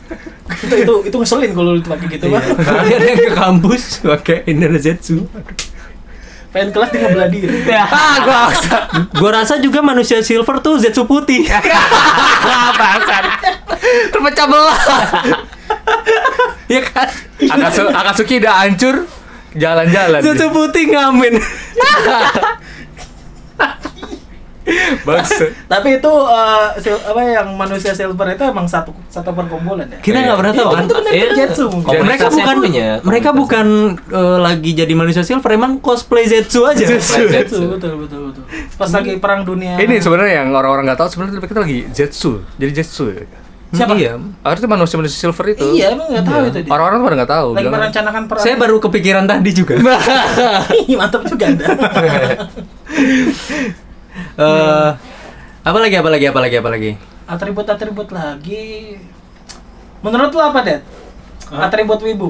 [SPEAKER 3] itu itu itu ngeselin kalau lu pakai gitu, Bang.
[SPEAKER 1] Kali ada yang ke kampus pakai Indra Zetsu.
[SPEAKER 3] Pengen kelas dia ngebelah diri.
[SPEAKER 1] ah, <laughs> gua gua rasa juga manusia silver tuh Zetsu putih. <laughs> Bahasan. Terpecah belah. ya kan?
[SPEAKER 2] Akatsu, Akatsuki udah hancur jalan-jalan.
[SPEAKER 1] Zetsu putih ngamen.
[SPEAKER 2] Bangsa. <laughs>
[SPEAKER 3] Tapi itu eh, sil- apa yang manusia silver itu emang satu satu perkumpulan ya.
[SPEAKER 1] Kita nggak pernah tahu kan?
[SPEAKER 3] Itu
[SPEAKER 4] Iya.
[SPEAKER 3] Zetsu mungkin.
[SPEAKER 4] Komunitas
[SPEAKER 1] mereka bukan
[SPEAKER 4] punya,
[SPEAKER 1] mereka bukan eh, lagi jadi manusia silver emang cosplay Zetsu aja.
[SPEAKER 3] Betul, betul, betul, betul. Pas lagi perang dunia.
[SPEAKER 2] Ini sebenarnya yang orang-orang nggak tahu sebenarnya kita lagi Zetsu. Jadi Zetsu.
[SPEAKER 3] Siapa?
[SPEAKER 1] Iya.
[SPEAKER 2] Harusnya manusia-manusia silver itu.
[SPEAKER 3] Iya, emang nggak tahu itu dia.
[SPEAKER 2] Orang-orang pada nggak tahu.
[SPEAKER 3] Lagi merencanakan perang.
[SPEAKER 1] Saya baru kepikiran tadi juga. <laughs>
[SPEAKER 3] Mantap juga Anda. <laughs>
[SPEAKER 1] Eh, apa lagi apa lagi apa lagi apa lagi?
[SPEAKER 3] Atribut-atribut lagi. Menurut lo apa, Det? Atribut wibu.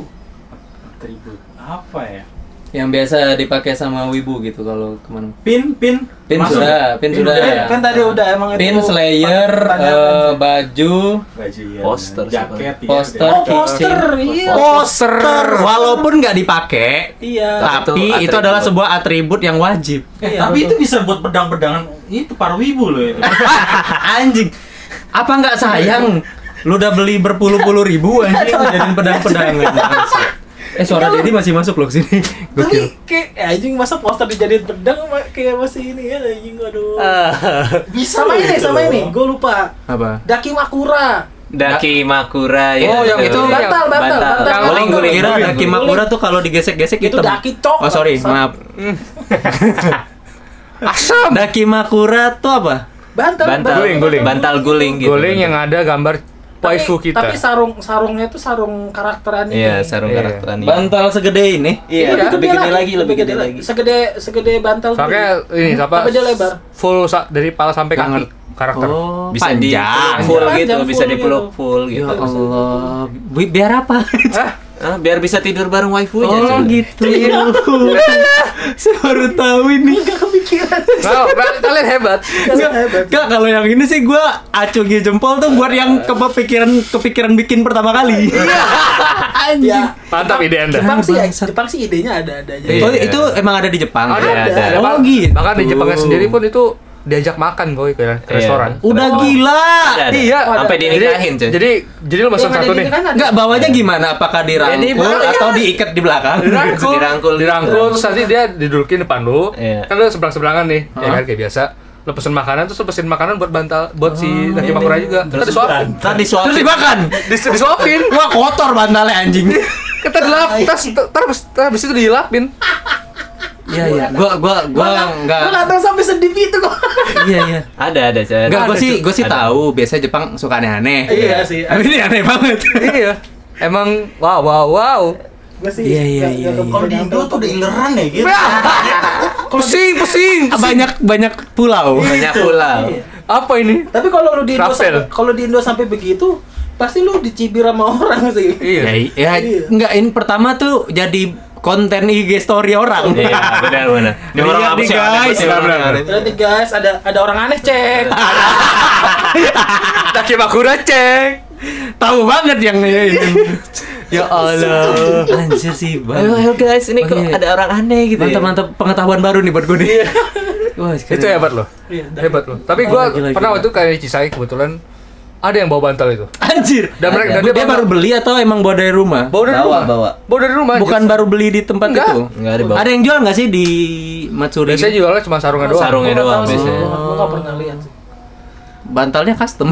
[SPEAKER 5] atribut apa ya
[SPEAKER 1] Yang biasa dipakai sama wibu gitu kalau ke mana?
[SPEAKER 5] pin pin
[SPEAKER 1] Pin
[SPEAKER 5] Masuk.
[SPEAKER 1] sudah, pin
[SPEAKER 5] Pin
[SPEAKER 1] sudah.
[SPEAKER 5] udah
[SPEAKER 3] Kan, tadi udah emang itu.
[SPEAKER 1] Pin, slayer,
[SPEAKER 3] pertanyaan
[SPEAKER 1] eh,
[SPEAKER 3] sih.
[SPEAKER 1] baju,
[SPEAKER 5] baju ya
[SPEAKER 4] Poster
[SPEAKER 5] jaket iya,
[SPEAKER 1] Poster.
[SPEAKER 3] Oh, poster. Iya.
[SPEAKER 1] poster. Walaupun nggak dipakai,
[SPEAKER 3] Iya.
[SPEAKER 4] Tapi
[SPEAKER 1] tapi
[SPEAKER 4] itu
[SPEAKER 1] itu adalah sebuah atribut yang wajib.
[SPEAKER 5] Eh,
[SPEAKER 3] Iya,
[SPEAKER 5] tapi
[SPEAKER 3] betul.
[SPEAKER 5] itu bisa buat pedang-pedangan itu para wibu loh itu <laughs>
[SPEAKER 1] Anjing. Apa nggak sayang? Lu udah beli berpuluh-puluh ribu anjing <laughs> jadiin pedang-pedangan. <laughs> Eh suara Dedi masih masuk loh ke sini. <laughs>
[SPEAKER 3] Tapi
[SPEAKER 1] Gokil.
[SPEAKER 3] kayak eh, anjing masa poster dijadiin pedang kayak masih ini ya anjing aduh.
[SPEAKER 5] bisa
[SPEAKER 3] sama ini, sama
[SPEAKER 5] loh.
[SPEAKER 3] ini, gue lupa.
[SPEAKER 1] Apa?
[SPEAKER 3] Daki Makura.
[SPEAKER 4] Daki Makura ya.
[SPEAKER 1] Oh, yang itu
[SPEAKER 3] Bantal, bantal,
[SPEAKER 4] bantal.
[SPEAKER 3] bantal.
[SPEAKER 4] Yang guling, guling,
[SPEAKER 1] Kira Daki. Makura tuh kalau digesek-gesek
[SPEAKER 3] Itu
[SPEAKER 1] hitam.
[SPEAKER 3] daki cok.
[SPEAKER 1] Oh sorry, maaf. <laughs>
[SPEAKER 2] Asam.
[SPEAKER 1] Daki Makura tuh apa?
[SPEAKER 3] Bantal,
[SPEAKER 4] Bantal
[SPEAKER 2] Guling, guling.
[SPEAKER 4] Bantal guling gitu.
[SPEAKER 2] Guling yang ada gambar waifu kita.
[SPEAKER 3] Tapi sarung sarungnya itu sarung karakter anime.
[SPEAKER 4] Iya, sarung
[SPEAKER 2] Iya.
[SPEAKER 4] karakter anime.
[SPEAKER 1] Bantal segede ini.
[SPEAKER 4] Iya, lebih gede lagi, lebih gede lagi.
[SPEAKER 3] Segede segede bantal.
[SPEAKER 2] Soalnya ini apa?
[SPEAKER 3] Tapi dia lebar.
[SPEAKER 2] Full sa- dari kepala sampai kaki karakter.
[SPEAKER 1] Oh,
[SPEAKER 4] Bisa di
[SPEAKER 1] panjang.
[SPEAKER 4] full
[SPEAKER 3] Panjang,
[SPEAKER 4] gitu,
[SPEAKER 3] full
[SPEAKER 4] bisa dipeluk
[SPEAKER 3] gitu.
[SPEAKER 4] full
[SPEAKER 1] Ya
[SPEAKER 4] gitu.
[SPEAKER 1] Allah, Bi- biar apa?
[SPEAKER 4] Ah, biar bisa tidur bareng waifunya.
[SPEAKER 1] Oh gitu. <laughs> Saya baru tahu ini.
[SPEAKER 3] kepikiran.
[SPEAKER 2] Nah, <laughs> nah, kalian hebat.
[SPEAKER 3] Kalian hebat.
[SPEAKER 1] Enggak, kalau yang ini sih gua acungi jempol tuh buat yang kepikiran kepikiran bikin pertama kali. <laughs>
[SPEAKER 3] Ya,
[SPEAKER 2] Mantap ide Anda.
[SPEAKER 3] Jepang sih,
[SPEAKER 1] Bangsat.
[SPEAKER 3] Jepang sih idenya ada-ada aja.
[SPEAKER 2] Iya.
[SPEAKER 1] Oh, itu emang ada di Jepang.
[SPEAKER 2] Ada,
[SPEAKER 4] Ada,
[SPEAKER 2] ada.
[SPEAKER 4] ada.
[SPEAKER 1] Oh, gitu.
[SPEAKER 2] Bahkan di Jepangnya sendiri pun itu diajak makan boy ke ke
[SPEAKER 4] Iya.
[SPEAKER 2] restoran.
[SPEAKER 1] Udah gila.
[SPEAKER 4] Ada, ada.
[SPEAKER 2] Iya.
[SPEAKER 4] Sampai dinikahin, cuy.
[SPEAKER 2] Jadi jadi lu pesan
[SPEAKER 3] Yang ada
[SPEAKER 2] satu
[SPEAKER 3] di
[SPEAKER 2] nih.
[SPEAKER 1] Enggak, bawanya gimana? Apakah dirangkul
[SPEAKER 2] Jadi, bawah-
[SPEAKER 1] atau diikat di belakang?
[SPEAKER 2] Dirangkul,
[SPEAKER 4] Dirangkul.
[SPEAKER 2] dirangkul, terus nanti dia didudukin depan lu.
[SPEAKER 4] Iya.
[SPEAKER 2] Kan lu seberang-seberangan nih, ya kan kayak biasa. Lu pesen makanan terus lu pesen makanan buat bantal buat si Daki Makura juga. Terus disuapin.
[SPEAKER 4] Tadi
[SPEAKER 1] Terus
[SPEAKER 4] suapin.
[SPEAKER 1] dimakan.
[SPEAKER 2] Dis- disuapin.
[SPEAKER 1] Wah, kotor bantalnya anjing.
[SPEAKER 2] Kita dilap, tas terus habis itu dilapin.
[SPEAKER 1] Iya, iya. Gua gua gua enggak
[SPEAKER 3] nggak tahu sampai sedih itu kok. <laughs>
[SPEAKER 1] Iya, iya.
[SPEAKER 4] Ada, ada, cuy.
[SPEAKER 1] Enggak, gua sih gua sih tahu biasanya Jepang suka aneh-aneh.
[SPEAKER 3] Iya sih.
[SPEAKER 1] Tapi <laughs> ini aneh banget. <laughs>
[SPEAKER 2] iya. Emang wow wow wow.
[SPEAKER 3] Gue sih.
[SPEAKER 1] Iya, iya, iya, iya.
[SPEAKER 5] Kalau di Indo tuh udah ileran ya gitu.
[SPEAKER 2] Pusing, pusing.
[SPEAKER 1] banyak banyak pulau.
[SPEAKER 4] Banyak pulau.
[SPEAKER 3] Iya.
[SPEAKER 2] Apa ini?
[SPEAKER 3] Tapi kalau lu di Indo kalau di Indo sampai begitu, pasti lu dicibir sama orang sih.
[SPEAKER 2] Iya.
[SPEAKER 1] Ya, ya
[SPEAKER 3] Iya.
[SPEAKER 1] enggak ini pertama tuh jadi konten IG story orang.
[SPEAKER 4] Iya, benar, benar. <laughs> Ini orang apa sih?
[SPEAKER 1] Guys.
[SPEAKER 3] Berarti guys, ada ada orang aneh cek. <laughs>
[SPEAKER 2] Daki Makura cek.
[SPEAKER 1] Tahu banget yang ini. <laughs> ya Allah. Anjir sih, Bang.
[SPEAKER 4] Ayo, ayo guys, ini
[SPEAKER 1] Oh,
[SPEAKER 4] kok
[SPEAKER 1] iya.
[SPEAKER 4] ada orang aneh gitu. ya.
[SPEAKER 1] Mantap-mantap pengetahuan baru nih buat gue nih. Wah,
[SPEAKER 2] Itu hebat loh.
[SPEAKER 3] Iya,
[SPEAKER 2] Hebat loh. Tapi gua
[SPEAKER 1] gila,
[SPEAKER 2] pernah waktu kayak Cisai kebetulan ada yang bawa bantal itu.
[SPEAKER 1] Anjir.
[SPEAKER 2] Dan mereka dan
[SPEAKER 1] dia,
[SPEAKER 2] dia
[SPEAKER 1] baru beli atau emang bawa dari rumah?
[SPEAKER 2] Bawa dari
[SPEAKER 4] Bawa,
[SPEAKER 2] rumah.
[SPEAKER 4] bawa.
[SPEAKER 2] Bawa dari rumah.
[SPEAKER 1] Bukan baru beli di tempat
[SPEAKER 2] Enggak.
[SPEAKER 1] itu.
[SPEAKER 4] Enggak ada bawa.
[SPEAKER 1] Ada yang jual nggak sih di Matsuri?
[SPEAKER 2] Biasanya jualnya cuma sarungnya doang.
[SPEAKER 4] sarungnya doang biasanya.
[SPEAKER 3] Gua nggak pernah lihat sih.
[SPEAKER 1] Bantalnya custom.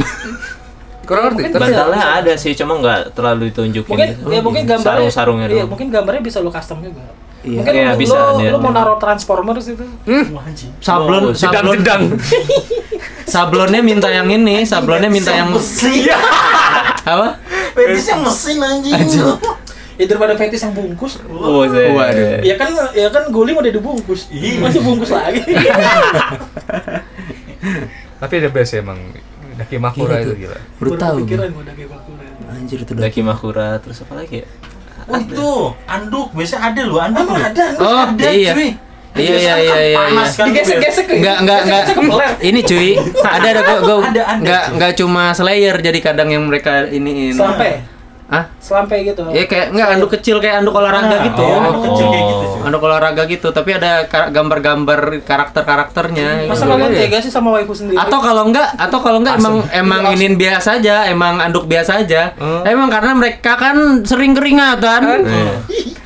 [SPEAKER 2] Kurang ngerti.
[SPEAKER 4] Bantalnya ada sih, cuma nggak terlalu ditunjukin.
[SPEAKER 3] Mungkin
[SPEAKER 4] gitu.
[SPEAKER 3] ya mungkin gambarnya
[SPEAKER 4] sarung-sarungnya
[SPEAKER 3] Iya,
[SPEAKER 4] doang.
[SPEAKER 3] mungkin gambarnya bisa lu custom juga.
[SPEAKER 1] Iya.
[SPEAKER 3] Mungkin
[SPEAKER 4] Iya,
[SPEAKER 3] lu,
[SPEAKER 4] bisa,
[SPEAKER 3] lu,
[SPEAKER 4] dia-
[SPEAKER 3] lu mau naruh Transformers itu.
[SPEAKER 5] Anjing.
[SPEAKER 1] Sablon,
[SPEAKER 4] Oh,
[SPEAKER 1] sablon,
[SPEAKER 2] jedang-jedang. <laughs>
[SPEAKER 1] sablonnya minta yang ini, sablonnya minta <laughs> yang
[SPEAKER 5] mesin.
[SPEAKER 1] apa?
[SPEAKER 5] Fetisnya mesin anjing.
[SPEAKER 3] Ya daripada fetis yang bungkus.
[SPEAKER 4] Oh, saya.
[SPEAKER 1] Waduh.
[SPEAKER 3] Ya kan ya kan guling udah dibungkus.
[SPEAKER 5] Iya.
[SPEAKER 3] Masih bungkus lagi. <laughs>
[SPEAKER 2] Tapi ada best emang Daki Makura itu gila.
[SPEAKER 1] Baru tahu.
[SPEAKER 3] Pikiran gua udah kayak bakuran.
[SPEAKER 1] Anjir itu.
[SPEAKER 4] Daki Makura terus apa lagi ya?
[SPEAKER 5] Oh itu anduk biasanya ada loh anduk.
[SPEAKER 3] Emang ada?
[SPEAKER 1] Oh,
[SPEAKER 5] Ada,
[SPEAKER 1] iya.
[SPEAKER 5] cuy.
[SPEAKER 1] Iya,
[SPEAKER 5] Biasanya
[SPEAKER 1] iya,
[SPEAKER 5] kan
[SPEAKER 1] iya, iya,
[SPEAKER 5] Panas
[SPEAKER 1] iya.
[SPEAKER 5] kan.
[SPEAKER 3] Digesek-gesek
[SPEAKER 1] Enggak, enggak, enggak. Ini cuy, ada ada gua gua enggak enggak cuma Slayer jadi kadang yang mereka iniin.
[SPEAKER 3] Selampe.
[SPEAKER 1] Ah?
[SPEAKER 3] Selampe gitu.
[SPEAKER 1] Ya kayak enggak anduk kecil kayak anduk olahraga
[SPEAKER 5] Ah,
[SPEAKER 1] gitu.
[SPEAKER 5] iya, anduk kecil kayak gitu, cuy.
[SPEAKER 1] Anduk olahraga gitu, tapi ada kar- gambar-gambar karakter-karakternya.
[SPEAKER 3] Masa
[SPEAKER 1] gitu.
[SPEAKER 3] kalian
[SPEAKER 2] Iya.
[SPEAKER 3] tega sih sama waifu sendiri?
[SPEAKER 1] Atau kalau enggak, atau kalau enggak emang emang inin biasa aja, emang anduk biasa aja.
[SPEAKER 2] Hmm.
[SPEAKER 1] Emang karena mereka kan sering keringatan.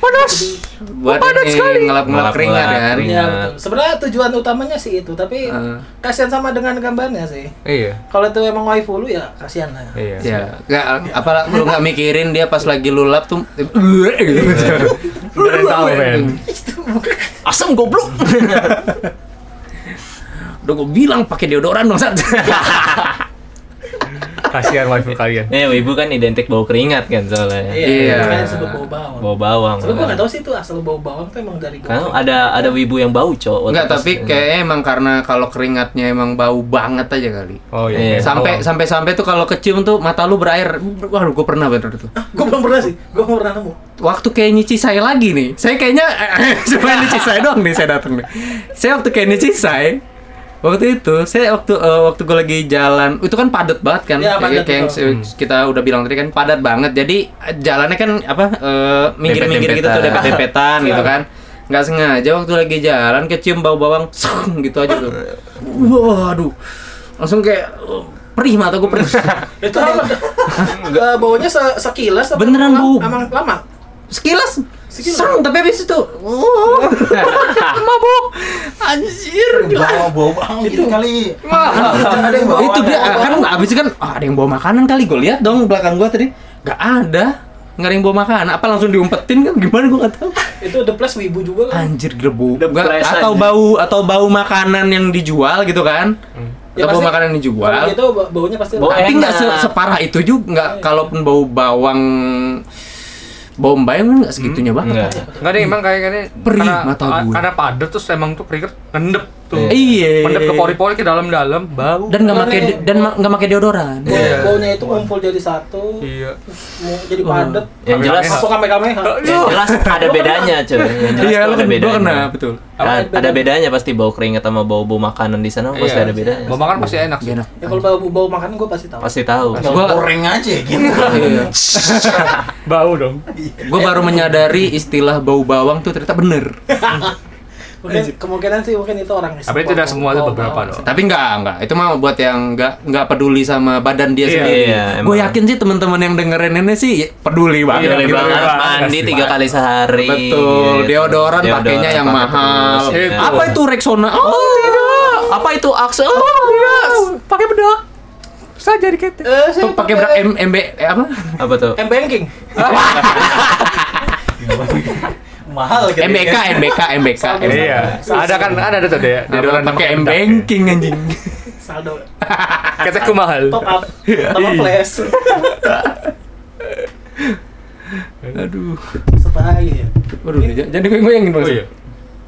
[SPEAKER 2] Panas.
[SPEAKER 1] Buat
[SPEAKER 2] padat
[SPEAKER 1] ini
[SPEAKER 2] sekali.
[SPEAKER 1] ngelap-ngelap keringat
[SPEAKER 4] keringat.
[SPEAKER 3] Iya. Sebenarnya tujuan utamanya sih itu, tapi
[SPEAKER 1] Eh.
[SPEAKER 3] kasihan sama dengan gambarnya sih.
[SPEAKER 2] Iya.
[SPEAKER 3] Kalau itu emang waifu lu ya kasihan lah.
[SPEAKER 2] Iya.
[SPEAKER 1] Ya, enggak apa lu nggak mikirin dia pas lagi lulap tuh gitu. <laughs>
[SPEAKER 2] Tahu, men.
[SPEAKER 1] Asam goblok. Udah gue bilang pakai deodoran dong, Sat. <laughs>
[SPEAKER 2] Kasihan waifu kalian.
[SPEAKER 4] Eh, ibu kan identik bau keringat kan soalnya.
[SPEAKER 1] Iya.
[SPEAKER 3] Makanya disebut bau bawang.
[SPEAKER 4] Bau bawang.
[SPEAKER 3] Tapi gua nggak tahu sih itu asal bau bawang tuh emang dari bau.
[SPEAKER 4] Kan ada ada wibu yang bau, Cok.
[SPEAKER 1] Enggak, tapi kayaknya emang karena kalau keringatnya emang bau banget aja kali.
[SPEAKER 2] Oh
[SPEAKER 4] Iya.
[SPEAKER 2] iya.
[SPEAKER 1] Sampai
[SPEAKER 2] Bawang.
[SPEAKER 1] sampai sampai tuh kalau kecium tuh mata lu berair. Waduh, gue pernah bener tuh.
[SPEAKER 3] Gue belum pernah sih. Gue belum pernah nemu.
[SPEAKER 1] Waktu kayak nyuci saya lagi nih. Saya kayaknya <laughs> supaya nyuci saya doang nih saya datang nih. Saya waktu kayak nyuci saya Waktu itu, saya waktu eh, waktu gue lagi jalan, itu kan padat banget kan,
[SPEAKER 3] Iya,
[SPEAKER 1] kayak,
[SPEAKER 3] padat,
[SPEAKER 1] kayak yang
[SPEAKER 3] betul.
[SPEAKER 1] se- kita udah bilang tadi kan padat banget. Jadi jalannya kan apa eh, minggir-minggir gitu tuh
[SPEAKER 4] Dempet-dempetan.
[SPEAKER 1] gitu kan. Nggak sengaja waktu lagi jalan kecium bau bawang, sung, gitu aja tuh. Waduh, langsung kayak eh, perih mata gue perih. <laughs>
[SPEAKER 3] Itu apa? Eh, baunya se- sekilas apa
[SPEAKER 1] Beneran bau.
[SPEAKER 3] Emang lama.
[SPEAKER 1] Sekilas, Sang, tapi habis itu, oh, <laughs> mabuk, anjir, gila.
[SPEAKER 5] Bawa bau bau gitu kali.
[SPEAKER 3] Ada yang bawa.
[SPEAKER 1] itu dia kan
[SPEAKER 3] bawa.
[SPEAKER 1] abis itu kan ah, ada yang bawa makanan kali. Gue lihat dong belakang gue tadi. Nggak ada. Nggak ada yang bawa makanan. Apa langsung diumpetin kan? Gimana gue nggak tahu.
[SPEAKER 3] Itu the plus wibu juga kan.
[SPEAKER 1] anjir Nggak,
[SPEAKER 4] flash
[SPEAKER 1] atau
[SPEAKER 4] aja.
[SPEAKER 1] bau atau bau makanan yang dijual gitu kan?
[SPEAKER 3] Ya,
[SPEAKER 1] atau bau
[SPEAKER 3] pasti-
[SPEAKER 1] makanan yang dijual.
[SPEAKER 3] gitu ba- baunya pasti
[SPEAKER 4] Bau
[SPEAKER 1] tapi nggak se- separah itu juga nggak kalaupun bau bawang bau bayam kan nggak segitunya banget
[SPEAKER 4] Enggak.
[SPEAKER 2] Enggak deh, emang kayak kayaknya
[SPEAKER 1] Perih
[SPEAKER 2] karena,
[SPEAKER 1] mata gue.
[SPEAKER 2] karena padat terus emang tuh keringet ngendep. Tuh.
[SPEAKER 1] Iya.
[SPEAKER 2] Mendep ke pori-pori ke dalam-dalam bau.
[SPEAKER 1] Dan nggak pakai dan nggak pakai deodoran.
[SPEAKER 3] Bau-
[SPEAKER 2] Iya.
[SPEAKER 3] Baunya itu ngumpul jadi satu,
[SPEAKER 2] Iya.
[SPEAKER 3] jadi padet.
[SPEAKER 4] Yang jelas.
[SPEAKER 3] Masuk kame kameha.
[SPEAKER 4] yang jelas ada bedanya, jelas
[SPEAKER 1] Iya, gua
[SPEAKER 4] bedanya.
[SPEAKER 1] kena betul.
[SPEAKER 4] Ada, ada bedanya pasti bau keringat sama bau-bau makanan di sana pasti
[SPEAKER 2] Iya.
[SPEAKER 4] ada bedanya.
[SPEAKER 2] Mau makan pasti enak sih.
[SPEAKER 1] Enak.
[SPEAKER 3] Ya kalau bau bau makanan gue pasti tahu.
[SPEAKER 4] Pasti tahu.
[SPEAKER 1] Gua-
[SPEAKER 5] goreng aja gitu.
[SPEAKER 1] Iya.
[SPEAKER 2] Bau dong.
[SPEAKER 1] Gue baru menyadari istilah bau bawang tuh ternyata bener. <laughs>
[SPEAKER 3] Mungkin kemungkinan sih mungkin itu orang
[SPEAKER 2] Tapi tidak semua itu beberapa dong.
[SPEAKER 1] Tapi enggak, enggak. Itu mah buat yang enggak enggak peduli sama badan dia
[SPEAKER 2] Iya,
[SPEAKER 1] sendiri.
[SPEAKER 4] iya,
[SPEAKER 1] Gue yakin sih teman-teman yang dengerin ini sih peduli banget.
[SPEAKER 4] Peduli
[SPEAKER 1] gitu.
[SPEAKER 4] banget
[SPEAKER 2] Iya,
[SPEAKER 4] mandi tiga kali sehari.
[SPEAKER 1] Betul,
[SPEAKER 4] gitu.
[SPEAKER 1] deodoran pakainya yang mahal. Apa itu Rexona? Oh, tidak.
[SPEAKER 4] Apa itu Axe? Oh, tidak.
[SPEAKER 1] Pakai bedak.
[SPEAKER 2] Saya jadi ketek.
[SPEAKER 3] Eh, saya
[SPEAKER 1] Tuh pakai bedak M MB eh, apa?
[SPEAKER 4] Apa tuh?
[SPEAKER 3] M banking. <laughs> <laughs>
[SPEAKER 5] Mahal gitu.
[SPEAKER 1] MBK, MBK, MBK.
[SPEAKER 2] Iya. Ada kan ada ada tuh deh.
[SPEAKER 1] Apa pakai M banking anjing.
[SPEAKER 3] Saldo. <laughs>
[SPEAKER 2] Ketekku mahal.
[SPEAKER 3] Top up. Top up flash. <laughs>
[SPEAKER 1] Aduh.
[SPEAKER 3] Lagi ya?
[SPEAKER 1] Waduh, jadi gue goyangin
[SPEAKER 2] Oh
[SPEAKER 1] Bang.
[SPEAKER 2] iya.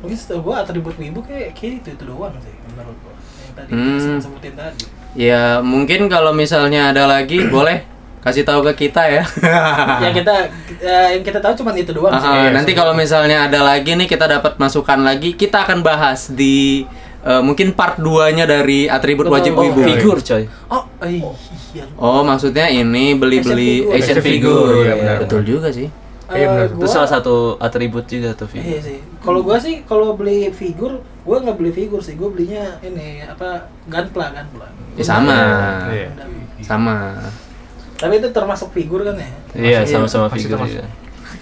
[SPEAKER 3] Mungkin setahu gue atribut wibu kayak kayak itu itu doang sih menurut gue. Yang tadi
[SPEAKER 1] hmm.
[SPEAKER 3] sebutin tadi.
[SPEAKER 1] Ya, mungkin kalau misalnya ada lagi <clears throat> boleh kasih tahu ke kita ya. <laughs>
[SPEAKER 3] yang kita eh, yang kita tahu cuma itu doang sih.
[SPEAKER 1] Ah,
[SPEAKER 2] Iya,
[SPEAKER 1] nanti
[SPEAKER 2] sih.
[SPEAKER 1] kalau misalnya ada lagi nih kita dapat masukan lagi, kita akan bahas di eh, mungkin part 2-nya dari atribut
[SPEAKER 3] Betul.
[SPEAKER 1] wajib
[SPEAKER 3] Oh,
[SPEAKER 1] wibu.
[SPEAKER 4] Figur, coy.
[SPEAKER 3] Oh, iya.
[SPEAKER 1] Oh, maksudnya ini beli-beli
[SPEAKER 3] Action
[SPEAKER 1] action
[SPEAKER 2] figure. Iya, benar.
[SPEAKER 1] Betul juga sih.
[SPEAKER 2] Iya, benar.
[SPEAKER 3] Eh,
[SPEAKER 4] Itu
[SPEAKER 3] gua-
[SPEAKER 4] salah satu atribut juga tuh
[SPEAKER 3] Iya
[SPEAKER 4] figur.
[SPEAKER 3] sih. Kalau gua sih kalau beli figur, gua nggak beli figur sih. Gua belinya ini apa gunpla gunpla.
[SPEAKER 1] Ya, sama.
[SPEAKER 2] Iya.
[SPEAKER 1] Sama.
[SPEAKER 3] Tapi itu termasuk figur kan ya?
[SPEAKER 4] Iya, sama-sama
[SPEAKER 2] pasti
[SPEAKER 4] figur
[SPEAKER 2] termasuk.
[SPEAKER 4] juga.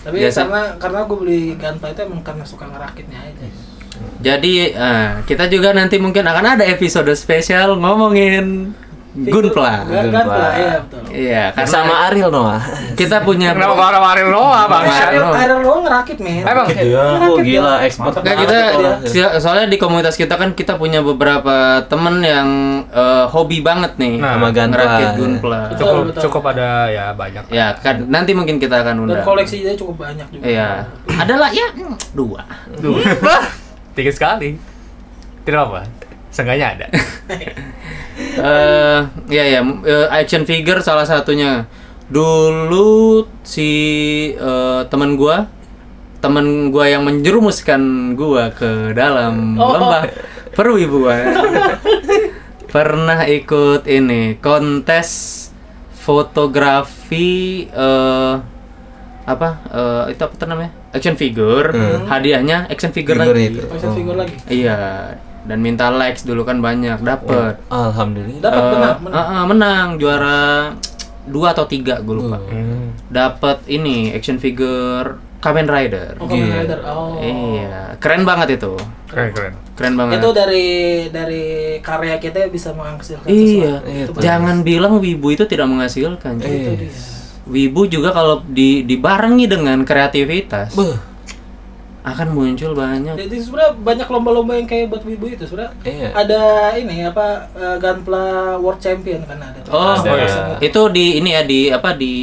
[SPEAKER 3] Tapi
[SPEAKER 1] Biasa.
[SPEAKER 3] karena karena gua beli gunpla itu emang karena suka ngerakitnya aja.
[SPEAKER 1] Jadi eh, kita juga nanti mungkin akan ada episode spesial ngomongin Gunpla.
[SPEAKER 3] Gun- Gunpla, iya betul.
[SPEAKER 1] Iya, karena
[SPEAKER 4] Sama Ariel Noah.
[SPEAKER 1] kita punya
[SPEAKER 2] Kenapa marah-marahin Noah, Bang?
[SPEAKER 1] Marah-
[SPEAKER 3] Air
[SPEAKER 1] no.
[SPEAKER 3] air lo ngerakit men.
[SPEAKER 2] Emang?
[SPEAKER 5] Dia.
[SPEAKER 4] Oh, gila, expert
[SPEAKER 1] Nggak, kita soalnya di komunitas kita kan kita punya beberapa temen yang eh, hobi banget nih
[SPEAKER 2] Nah,
[SPEAKER 4] sama Gunpla.
[SPEAKER 1] ngerakit gunpla.
[SPEAKER 3] Betul,
[SPEAKER 2] Cukup
[SPEAKER 3] betul.
[SPEAKER 2] cukup ada ya banyak.
[SPEAKER 1] Ya kan nanti mungkin kita akan
[SPEAKER 3] Dan
[SPEAKER 1] undang.
[SPEAKER 3] koleksi dia cukup banyak juga.
[SPEAKER 1] Iya. Adalah ya mm, dua.
[SPEAKER 2] Duh. <laughs> Tinggi sekali. Tidak apa. Seenggaknya ada. <laughs>
[SPEAKER 1] Eh, ya ya eh, action figure salah satunya. Dulu si eh, teman gua teman gua yang menjerumuskan gua ke dalam
[SPEAKER 3] Oh.
[SPEAKER 1] lembah perwibuan. <laughs> Pernah ikut ini kontes fotografi eh apa eh, itu apa namanya action figure
[SPEAKER 4] Hmm.
[SPEAKER 1] hadiahnya action figure,
[SPEAKER 4] Figur
[SPEAKER 1] lagi
[SPEAKER 4] itu.
[SPEAKER 3] Action figure lagi.
[SPEAKER 1] iya dan minta likes dulu kan banyak dapet
[SPEAKER 4] Alhamdulillah.
[SPEAKER 3] Dapat
[SPEAKER 1] Eh,
[SPEAKER 3] menang, menang.
[SPEAKER 1] ah, ah, menang juara dua atau tiga gue lupa
[SPEAKER 2] Hmm.
[SPEAKER 1] dapat ini action figure Kamen Rider
[SPEAKER 3] Oh, Kamen
[SPEAKER 4] Iya.
[SPEAKER 3] Rider. Oh.
[SPEAKER 1] iya keren banget itu
[SPEAKER 2] Keren keren.
[SPEAKER 1] keren banget
[SPEAKER 3] Itu dari dari karya kita bisa menghasilkan
[SPEAKER 1] iya
[SPEAKER 3] sesuatu.
[SPEAKER 4] Iya,
[SPEAKER 3] Itu
[SPEAKER 1] jangan bilang wibu itu tidak menghasilkan cuy.
[SPEAKER 3] itu
[SPEAKER 4] Eh.
[SPEAKER 3] dia.
[SPEAKER 1] wibu juga kalau di dibarengi dengan kreativitas
[SPEAKER 4] Beuh.
[SPEAKER 1] Akan muncul banyak
[SPEAKER 3] Jadi sebenarnya banyak lomba-lomba yang kayak buat wibu itu sebenarnya.
[SPEAKER 4] Iya.
[SPEAKER 3] Ada ini apa eh, Gunpla World Champion kan ada. tuh.
[SPEAKER 1] oh
[SPEAKER 2] Ada,
[SPEAKER 3] Custom-
[SPEAKER 2] ya.
[SPEAKER 1] itu di ini ya di apa di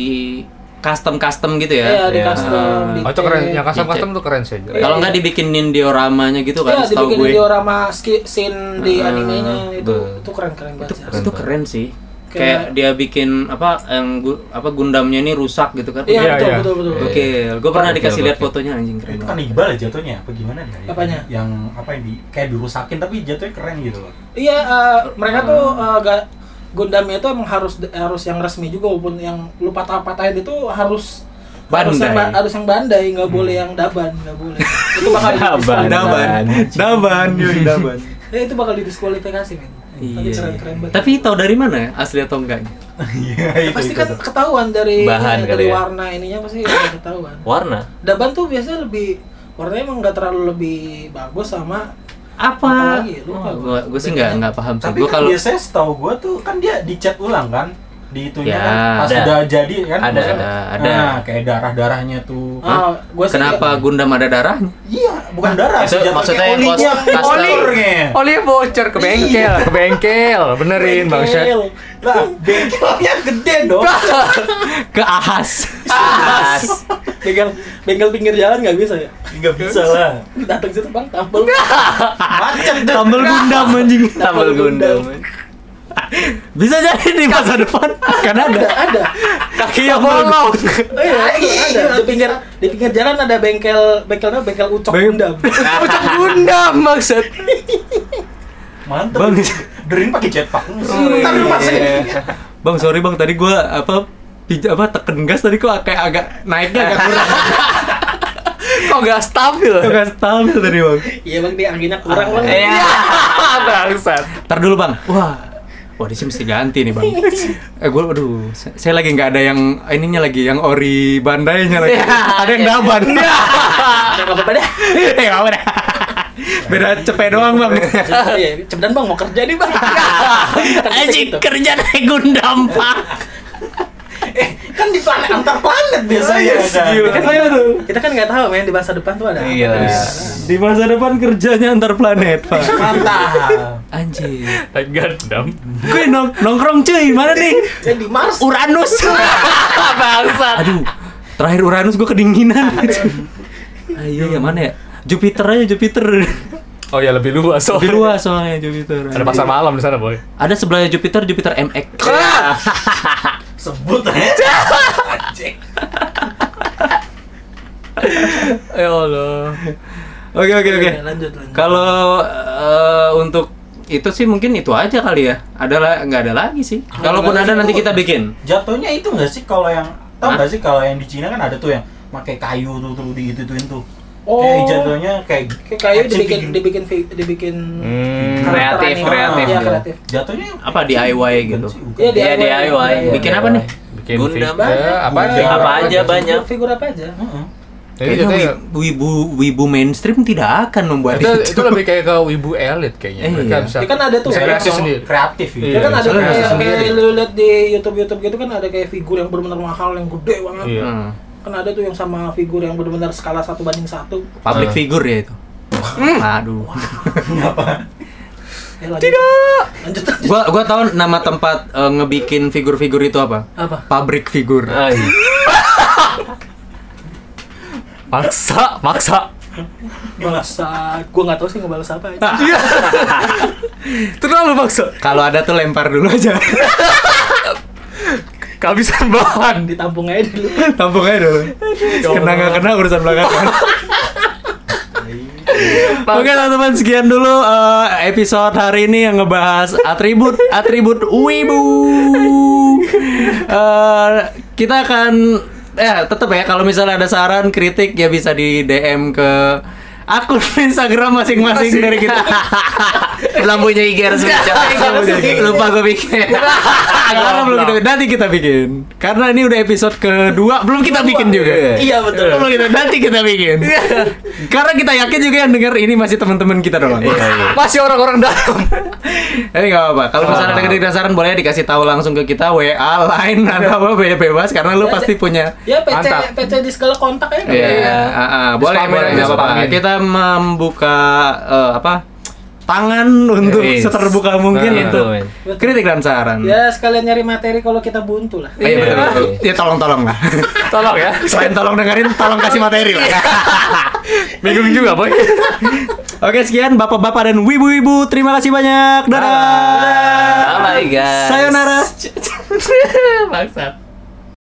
[SPEAKER 1] custom custom gitu
[SPEAKER 3] Iya,
[SPEAKER 1] ya
[SPEAKER 3] di
[SPEAKER 4] Iya.
[SPEAKER 3] custom. di
[SPEAKER 2] Oh itu keren. Yang custom custom tuh keren sih.
[SPEAKER 1] kalau nggak dibikinin dioramanya gitu kan
[SPEAKER 3] Iya,
[SPEAKER 1] setahu
[SPEAKER 3] dibikin
[SPEAKER 1] gue
[SPEAKER 3] diorama scene di
[SPEAKER 1] Ah,
[SPEAKER 3] animenya itu
[SPEAKER 4] betul.
[SPEAKER 3] itu keren-keren banget. sih.
[SPEAKER 1] itu keren sih
[SPEAKER 3] Kayak-
[SPEAKER 1] kayak dia bikin apa yang gu- apa Gundamnya ini rusak gitu kan
[SPEAKER 3] Iya, betul,
[SPEAKER 2] iya.
[SPEAKER 3] betul, betul, betul.
[SPEAKER 1] oke gue pernah
[SPEAKER 4] Gokil,
[SPEAKER 1] dikasih lihat fotonya anjing keren
[SPEAKER 5] Itu
[SPEAKER 1] banget
[SPEAKER 5] kanibal ya jatuhnya apa gimana ya?
[SPEAKER 3] Apanya?
[SPEAKER 5] Yang apa yang di kayak dirusakin tapi jatuhnya keren gitu loh.
[SPEAKER 3] Iya, eh, mereka tuh eh, ga- Gundamnya itu emang harus harus yang resmi juga walaupun yang lu patah-patahin itu harus harus yang,
[SPEAKER 1] Bandai.
[SPEAKER 3] ba- harus yang bandai, nggak boleh yang daban, nggak boleh. itu bakal <laughs>
[SPEAKER 4] Daban.
[SPEAKER 1] daban daban daban
[SPEAKER 3] Ya, <laughs> itu bakal didiskualifikasi, men. Tapi
[SPEAKER 1] Iya.
[SPEAKER 3] keren-keren banget.
[SPEAKER 1] tapi tahu dari mana ya, asli atau enggaknya <laughs>
[SPEAKER 5] Iya
[SPEAKER 3] Ya, pasti kan ketahuan dari
[SPEAKER 4] Bahan
[SPEAKER 3] ya, dari
[SPEAKER 4] ya.
[SPEAKER 3] warna ininya pasti udah ketahuan.
[SPEAKER 4] Warna.
[SPEAKER 3] Daban tuh biasanya lebih warnanya emang nggak terlalu lebih bagus sama
[SPEAKER 1] apa
[SPEAKER 3] Apa lagi? Lupa gua.
[SPEAKER 1] gue sih nggak nggak paham sih
[SPEAKER 5] Tapi kan
[SPEAKER 1] kalau
[SPEAKER 5] biasanya setahu gua tuh kan dia dicat ulang kan di itunya
[SPEAKER 1] Ya,
[SPEAKER 5] kan pas
[SPEAKER 4] ada.
[SPEAKER 5] udah jadi kan
[SPEAKER 4] Ada,
[SPEAKER 1] ada, ada.
[SPEAKER 5] Nah, kayak darah-darahnya tuh.
[SPEAKER 3] ah, gua sih
[SPEAKER 1] kenapa Gundam ada darahnya
[SPEAKER 5] Iya, bukan darah
[SPEAKER 4] Itu maksudnya yang kastel.
[SPEAKER 5] olinya.
[SPEAKER 2] Oli voucher ke bengkel, ke bengkel, benerin bang
[SPEAKER 3] Bengkel.
[SPEAKER 5] Lah, bengkelnya gede dong. <laughs>
[SPEAKER 1] ke ahas
[SPEAKER 4] As.
[SPEAKER 3] bengkel bengkel pinggir jalan nggak bisa ya
[SPEAKER 5] Nggak bisa lah.
[SPEAKER 3] datang situ bang tampil
[SPEAKER 5] Macet.
[SPEAKER 1] Tambel gundam anjing.
[SPEAKER 4] Tambal gundam.
[SPEAKER 1] Bisa jadi di masa depan kan ada.
[SPEAKER 3] ada ada
[SPEAKER 1] Kaki yang bolong. <laughs>
[SPEAKER 3] oh iya ada di pinggir di pinggir jalan ada bengkel bengkelnya bengkel ucok
[SPEAKER 1] Beng-
[SPEAKER 3] gundam <laughs>
[SPEAKER 1] Ucap <laughs> gundam maksud.
[SPEAKER 5] Mantep.
[SPEAKER 1] Bang.
[SPEAKER 5] Derin pakai jetpack.
[SPEAKER 3] Bentar lu Mas.
[SPEAKER 1] Bang sorry bang tadi gua apa pij- apa teken gas tadi kok kayak agak naiknya agak kurang.
[SPEAKER 2] Kok nggak stabil?
[SPEAKER 1] Kok gak stabil tadi bang.
[SPEAKER 3] iya bang dia anginnya kurang bang
[SPEAKER 4] Iya.
[SPEAKER 2] Bangsat.
[SPEAKER 1] Ntar dulu bang. Wah. Wah, di sini mesti ganti nih bang. <laughs> Eh, gue, aduh, saya lagi nggak ada yang ininya lagi, yang ori bandainya lagi. <laughs> <laughs> ada yang daban.
[SPEAKER 3] Ya, apa-apa deh
[SPEAKER 1] Eh, nggak apa dah. Beda cepet doang bang.
[SPEAKER 3] iya cepetan bang mau kerja nih bang
[SPEAKER 1] Anjing kerja naik gundam pak.
[SPEAKER 5] Eh, kan di planet antar planet biasanya. ada.
[SPEAKER 1] Gila.
[SPEAKER 3] kan kita, kita kan nggak tahu men di masa depan tuh ada apa.
[SPEAKER 4] Iya.
[SPEAKER 1] Di masa depan kerjanya antar planet pak.
[SPEAKER 5] Mantap.
[SPEAKER 2] Naik Gundam.
[SPEAKER 1] Gue nong nongkrong cuy, mana nih?
[SPEAKER 3] Ya, di Mars
[SPEAKER 1] Uranus. <laughs>
[SPEAKER 2] Bangsat.
[SPEAKER 1] Aduh, terakhir Uranus gue kedinginan. Ayo, yang mana ya? Jupiter aja Jupiter.
[SPEAKER 2] Oh ya lebih luas.
[SPEAKER 1] Lebih
[SPEAKER 2] soalnya.
[SPEAKER 1] luas soalnya Jupiter.
[SPEAKER 2] Ada pasar malam di sana, boy.
[SPEAKER 1] Ada sebelahnya Jupiter, Jupiter MX. <laughs>
[SPEAKER 5] Sebut aja. Anjing. <laughs>
[SPEAKER 2] Ya Allah.
[SPEAKER 1] Oke oke oke.
[SPEAKER 3] Ya, lanjut lanjut
[SPEAKER 1] Kalau eh, untuk itu sih mungkin itu aja kali ya. Ada lah nggak ada lagi sih. Kalaupun ada nanti kita bikin.
[SPEAKER 5] Jatuhnya itu nggak sih kalau yang tahu
[SPEAKER 1] Hah?
[SPEAKER 5] nggak sih kalau yang di Cina kan ada tuh yang pakai kayu tuh tuh di itu tuh
[SPEAKER 3] Oh.
[SPEAKER 5] Kayak jatuhnya kayak
[SPEAKER 3] kayak kayu dibikin
[SPEAKER 5] figure.
[SPEAKER 3] dibikin fi- dibikin
[SPEAKER 2] Hmm.
[SPEAKER 4] Kreatif, kreatif juga.
[SPEAKER 3] kreatif
[SPEAKER 5] Jatuhnya
[SPEAKER 1] Apa DIY gitu?
[SPEAKER 3] Iya,
[SPEAKER 4] Iya,
[SPEAKER 3] DIY.
[SPEAKER 4] DIY.
[SPEAKER 1] Bikin apa nih?
[SPEAKER 2] Bikin
[SPEAKER 4] Gundam.
[SPEAKER 2] ya, apa ya?
[SPEAKER 4] Apa aja banyak.
[SPEAKER 3] figur apa aja
[SPEAKER 5] Heeh.
[SPEAKER 2] Jadi
[SPEAKER 1] Kayaknya wi- wibu wibu mainstream tidak akan membuat
[SPEAKER 2] itu,
[SPEAKER 1] itu.
[SPEAKER 2] itu lebih kayak ke wibu elit kayaknya.
[SPEAKER 1] Eh,
[SPEAKER 2] Mereka
[SPEAKER 1] iya.
[SPEAKER 2] bisa.
[SPEAKER 3] Ya kan ada tuh,
[SPEAKER 5] Kalau
[SPEAKER 2] sendiri.
[SPEAKER 5] Kreatif gitu.
[SPEAKER 2] Iya.
[SPEAKER 3] ya kan ada kayak, kayak lu lihat di YouTube YouTube gitu kan ada kayak figur yang benar-benar mahal yang gede banget
[SPEAKER 2] Iya.
[SPEAKER 1] Hmm.
[SPEAKER 3] kan ada tuh yang sama figur yang benar-benar skala satu banding satu
[SPEAKER 1] Public
[SPEAKER 2] Ah.
[SPEAKER 1] figure ya itu. Aduh.
[SPEAKER 3] ya, <laughs> lanjut. tidak lanjut lanjut.
[SPEAKER 1] gua gua tahu nama tempat eh, ngebikin figur-figur itu apa?
[SPEAKER 3] apa
[SPEAKER 1] Pabrik figur.
[SPEAKER 4] Ah, iya. <laughs>
[SPEAKER 2] Maksa, maksa.
[SPEAKER 3] bangsa gua nggak tahu sih ngebalas apa ya. <laughs>
[SPEAKER 2] Terlalu maksa.
[SPEAKER 1] Kalau ada tuh lempar dulu aja. <laughs>
[SPEAKER 2] Kehabisan bahan.
[SPEAKER 3] ditampung aja dulu
[SPEAKER 1] Tampung aja dulu. Kena nggak kena urusan belakangan. <laughs> Oke teman-teman sekian dulu eh, episode hari ini yang ngebahas atribut atribut wibu. Eh, kita akan ya tetap ya kalau misalnya ada saran kritik ya bisa di DM ke akun Instagram masing-masing dari kita.
[SPEAKER 4] Belum punya IG resmi.
[SPEAKER 1] Lupa gue bikin. Karena <laughs> belum kita nanti kita bikin. Karena ini udah episode kedua belum kita bikin juga.
[SPEAKER 3] iya betul
[SPEAKER 1] Belum kita nanti kita bikin. Karena kita yakin juga yang denger ini masih teman-teman kita doang.
[SPEAKER 2] Masih orang-orang dalam. <laughs>
[SPEAKER 1] Jadi nggak apa-apa. Kalau misalnya ada kritik saran boleh dikasih tahu langsung ke kita WA, line atau apa be- bebas karena lu pasti punya.
[SPEAKER 3] ya PC. PC di segala kontak ya
[SPEAKER 1] Iya, ah, ah. boleh boleh
[SPEAKER 2] boleh,
[SPEAKER 1] nggak apa-apa.
[SPEAKER 2] spamin.
[SPEAKER 1] Membuka eh, apa? Tangan untuk
[SPEAKER 4] Yes.
[SPEAKER 1] seterbuka mungkin
[SPEAKER 2] Nah,
[SPEAKER 1] untuk
[SPEAKER 4] men.
[SPEAKER 1] kritik dan saran.
[SPEAKER 3] ya sekalian nyari materi kalau kita buntu lah
[SPEAKER 1] Iya betul.
[SPEAKER 4] Iya.
[SPEAKER 1] betul. Ya tolong-tolong lah. <laughs>
[SPEAKER 2] Tolong ya.
[SPEAKER 1] Selain tolong dengerin, tolong kasih materi lah. <laughs>
[SPEAKER 2] Bingung juga, boy. <laughs>
[SPEAKER 1] Oke sekian bapak-bapak dan wibu-wibu terima kasih banyak. Dadah.
[SPEAKER 4] Bye guys.
[SPEAKER 1] Sayonara.
[SPEAKER 2] Bangsat.